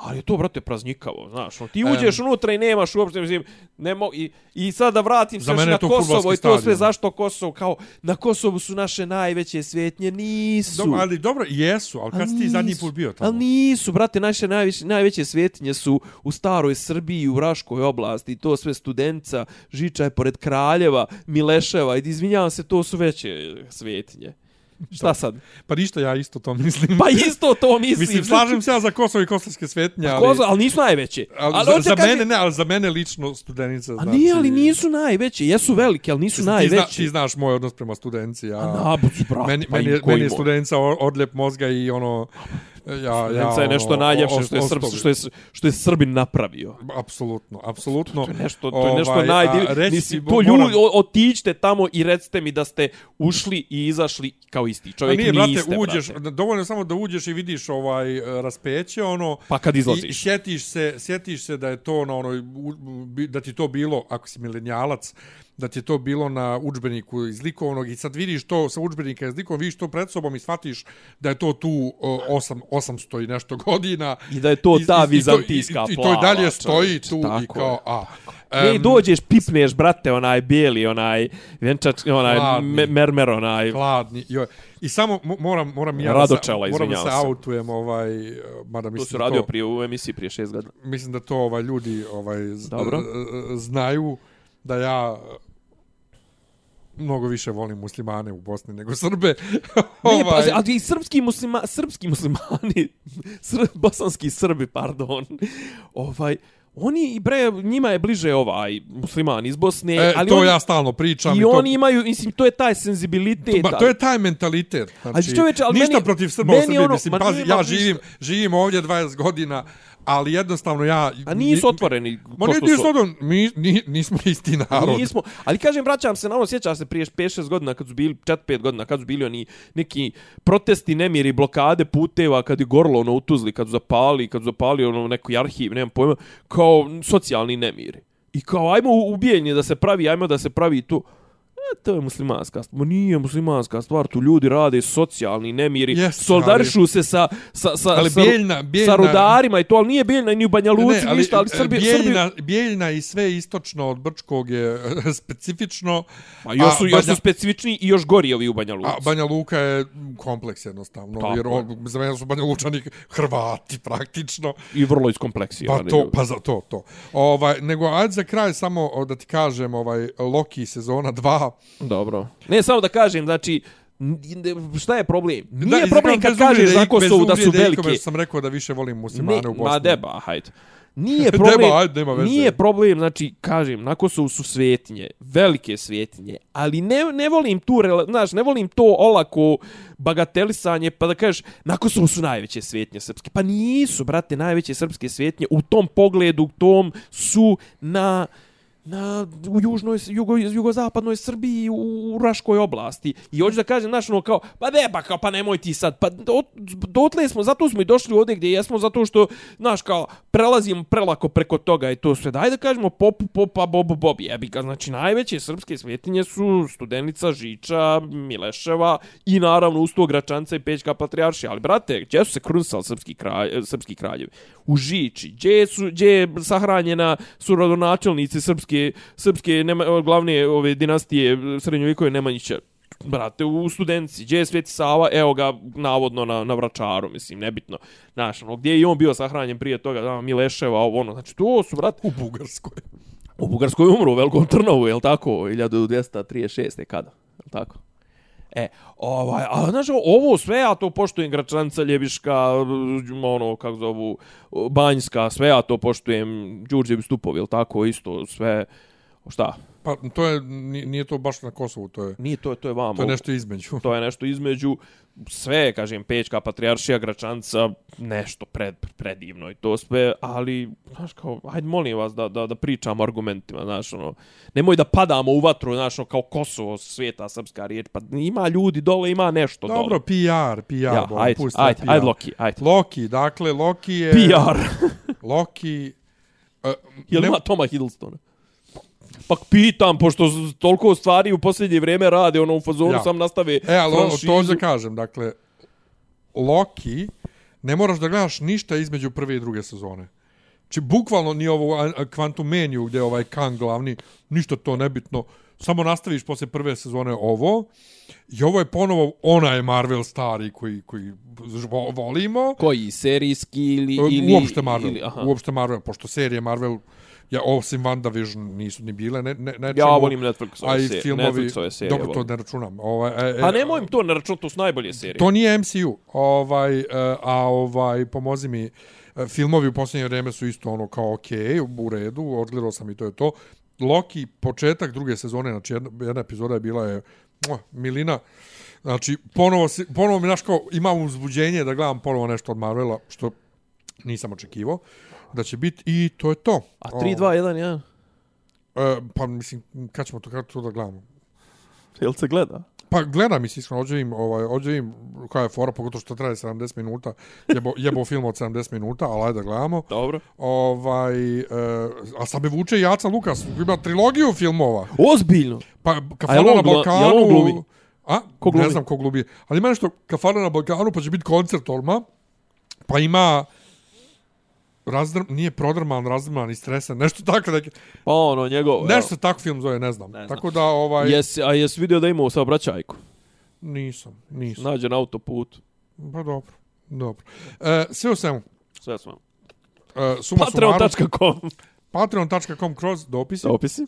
ali je to, brate, praznikavo, znaš, ono, ti uđeš unutra i nemaš uopšte, mislim, nemo, i, i sad da vratim se na Kosovo i to sve, zašto Kosovo, kao, na Kosovu su naše najveće svetnje, nisu. Dobro, ali dobro, jesu, ali kad si ti zadnji put bio tamo? Ali nisu, brate, naše najveće, najveće svetinje su u staroj Srbiji, u Raškoj oblasti, to sve studenca, Žiča je pored Kraljeva, Mileševa, i izvinjavam se, to su veće svetinje. Šta sad? Pa ništa, ja isto to mislim. Pa isto to mislim. Mislim, slažem se ja za Kosovo i kosovske svetnje, ali... Kozo, ali nisu najveće. ali, ali za, za kaže- mene ne, ali za mene lično studenica A znači... nije, ali nisu najveće. Jesu velike, ali nisu Ti, zna, najveće. ti znaš moj odnos prema studenci, ja... A nabuci, brate, meni, pa meni, meni je studenca odljep mozga i ono... Ja, ja, je nešto ono, najljepše os- što je, Srb, što, je, što je Srbin napravio. Apsolutno, apsolutno. To je nešto, to je nešto Ovaj, Mislim, ti, to moram- ljudi, o- otiđite tamo i recite mi da ste ušli i izašli kao isti A čovjek. nije, brate, niste, uđeš, brate. dovoljno samo da uđeš i vidiš ovaj e, raspeće, ono... Pa kad I izlaziš. sjetiš se, sjetiš se da je to na onoj, u- bi- da ti to bilo, ako si milenijalac, da ti je to bilo na udžbeniku iz likovnog i sad vidiš to sa udžbenika iz likovnog, vidiš to pred sobom i shvatiš da je to tu o, osam, 800 i nešto godina. I da je to ta i- to- vizantijska i, i, i to i dalje plava, stoji tu i kao, a... Ne, dođeš, pipneš, brate, onaj bijeli, onaj venčač, onaj Hladni. me, mermer, onaj... hladni. Joj. I samo mo- moram moram ja Radočela, da se, moram da se autujem ovaj mada To mislim su da radio prije u emisiji prije šest godina. mislim da to ovaj ljudi ovaj Dobro. znaju da ja mnogo više volim muslimane u Bosni nego Srbe. <laughs> Ne, pa, ovaj, ali i srpski, muslima, srpski muslimani, <laughs> sr, bosanski Srbi, pardon, ovaj, oni, i bre, njima je bliže ovaj musliman iz Bosne, e, ali to oni, ja stalno pričam i to, oni imaju, mislim, to je taj senzibilitet. Ma, to je taj mentalitet. Znači, Ali čovječe, ali ništa meni- protiv Srba u meni Srbiji. ono- mislim, pazi, ja živim, živim ovdje 20 godina, ali jednostavno ja... A nisu ni- otvoreni. Ma ko nije, što nije su- slodan, mi, ni, nismo isti narod. Nismo, ali kažem, vraćam se na ono, sjećaš se prije 5-6 godina, kad su bili, 4-5 godina, kad su bili oni neki protesti, nemiri, blokade puteva, kad je gorlo ono u Tuzli, kad su zapali, kad su zapali ono neki arhiv, nemam pojma, kao socijalni nemiri. I kao, ajmo ubijenje da se pravi, ajmo da se pravi tu. E, to je muslimanska stvar. Ma nije muslimanska stvar, tu ljudi rade socijalni nemiri, Jeste, solidarišu se sa, sa, sa, Ali sa, Bijeljna- Bijeljna- sa rudarima i to, ali nije bijeljna ni u Banja Luci, ali, ništa, ali e, Srbi, Srbi, Bijeljina, Bijeljina i sve istočno od Brčkog je <laughs> specifično. Ma još su, a još su Banja- specifični i još gori ovi u Banja Luci. A Banja Luka je kompleks jednostavno, Tako jer je. on, za mene su Banja Lučani Hrvati praktično. I vrlo iskompleksirani. Pa to, pa za to, to. Ovaj, nego, ajde za kraj samo da ti kažem, ovaj, Loki sezona 2. Dobro. Ne, samo da kažem, znači, šta je problem? Nije Da, problem kad kažeš za Kosovu da su velike. sam rekao da više volim muslimane Ne, u Bosni. ma deba, hajde. Nije <laughs> Deba, problem, ajde, nema veze. nije problem, znači, kažem, na Kosovu su svetinje, velike svetinje, ali ne, ne volim tu, znaš, ne volim to olako bagatelisanje, pa da kažeš, na Kosovu su najveće svetinje srpske. Pa nisu, brate, najveće srpske svetinje, u tom pogledu, tom su na na u južnoj jugo jugozapadnoj Srbiji u, u Raškoj oblasti. I hoću da kažem znaš ono kao pa ne pa kao pa nemoj ti sad pa do, dotle smo zato smo i došli ovdje gdje jesmo zato što znaš kao prelazimo prelako preko toga i to sve. Daj da kažemo popu popa bobo bob, jebi ga. Znači najveće srpske svetinje su Studenica Žiča Mileševa i naravno usto Gračanca i Pećka patrijaršija. Ali brate gdje su se krunsali srpski kralj srpski kraljevi? U Žiči. Gdje su gdje je sahranjena su rodonačelnici srpske srpske nema, glavne ove dinastije srednjovjekove Nemanjića brate, u studenci, gdje je Sveti Sava, evo ga, navodno na, na Vračaru, mislim, nebitno. Znaš, ono, gdje je i on bio sahranjen prije toga, da, Mileševa, ovo, ono, znači, to su, brate, U Bugarskoj. u Bugarskoj umru, u Velikom Trnovu, je li tako, 1236. kada, je li tako? E, ovaj, a znaš, ovo sve, ja to poštujem, Gračanca, Ljebiška, ono, kako zovu, Banjska, sve ja to poštujem, Đurđevi stupovi, je tako, isto, sve, šta? Pa to je, ni- nije to baš na Kosovu, to je, Nije to, to je vamo. to je nešto između. to je nešto između sve, kažem, Pečka, Patrijaršija, Gračanca, nešto pred, predivno i to sve, ali, znaš, kao, hajde, molim vas da, da, da pričamo argumentima, znaš, ono, nemoj da padamo u vatru, znaš, ono, kao Kosovo, sveta srpska riječ, pa ima ljudi dole, ima nešto Dobro, dole. PR, PR. Ja, bom, ajde, pusti ajde, PR. ajde, Loki, ajde. Loki, dakle, Loki je... PR. Loki... Uh, <laughs> Jel ima Toma Hiddlestona? Pa pitam, pošto toliko stvari u posljednje vrijeme rade, ono, u fazonu Ja. sam nastave E, ali ono, franšizu. to da kažem, dakle, Loki, ne moraš da gledaš ništa između prve i druge sezone. Či bukvalno ni ovo Quantum Menu gdje je ovaj Kang glavni, ništa to nebitno. Samo nastaviš posle prve sezone ovo, i ovo je ponovo onaj Marvel stari koji, koji vo- volimo, Koji, serijski ili... ili, ili uopšte Marvel, Ili, aha. uopšte Marvel, pošto serije Marvel, ja, osim WandaVision nisu ni bile, ne, ne, ne Ja volim a Netflixove i serije. filmovi, Netflixove serije dobro, to ne računam. Ovaj, e, e, A nemoj im to na račun, to su najbolje serije. To nije MCU. Ovaj, e, a ovaj, pomozi mi, e, filmovi u posljednje vrijeme su isto ono kao ok, u redu, odgledao sam i to je to. Loki, početak druge sezone, znači jedna, jedna epizoda je bila je muah, milina. Znači, ponovo, si- ponovo mi, znaš, kao, imam uzbuđenje da gledam ponovo nešto od Marvela, što nisam očekivao da će biti i to je to. A 3, 2, 1, 1. E, pa mislim, kad ćemo to, kad to da gledamo? Jel se gleda? Pa gledam mislim iskreno, ođe im, ovaj, ođe im koja je fora, pogotovo što traje 70 minuta, jebo, jebo film od 70 minuta, ali ajde da gledamo. Dobro. Ovaj, e, a sad me vuče Jaca Lukas, ima trilogiju filmova. Ozbiljno. Pa Kafana na jel Balkanu... on glumi? A? Ko glumi? Ne znam ko glumi. Ali ima nešto Kafana na Balkanu, pa će biti koncert odmah. Pa ima razdrm, nije prodrman, razdrman i stresan, nešto tako neki, Pa ono, njegov... nešto se tako film zove, ne znam. Ne znam. Tako da, ovaj, Jes, a jesi vidio da ima u saobraćajku? nisam, nisam. Nađe na autoputu. Pa dobro, dobro. E, sve u svemu, Sve smo. e, suma sumarum, Patreon.com patreon.com kroz dopisi. Dopisi.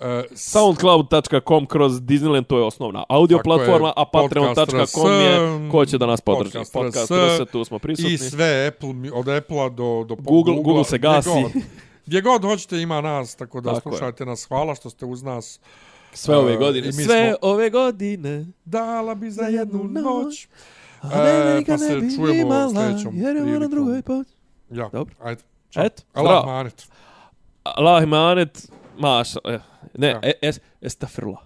E, Soundcloud.com kroz Disneyland, to je osnovna audio Tako je, platforma, a patreon.com je ko će da nas podrži. Podcast.rs, Podcast.rs, tu smo prisutni. I sve Apple, od Apple-a do, do Google- Google se gdje gasi. god. Gdje god hoćete ima nas, tako da Tako je. slušajte nas. Hvala što ste uz nas. Sve ove E, godine. mi Sve smo- ove godine. Dala bi za jednu noć. A E, ne, pa se čujemo u sljedećom Jer je prilikom. drugoj pot. Ja, Dobro. ajde. Ćao. Et, Allah manet. Allah imanet, maša. eh, Ne, Ja. e, es, estafirullah.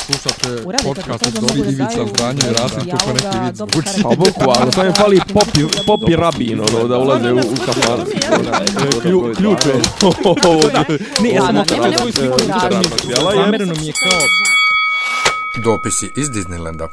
Slušate podcast to od Dobri Ivica Zdanje i Rasim kako neki vid dobro zvuči. Pa bukvalno, samo je fali popi, popi rabin, ono, da ulaze u, u kafan. Klju- Ključ je. <laughs> Ne, ja sam sliku. je- Zamereno mi je kao... Dopisi iz Disneylanda.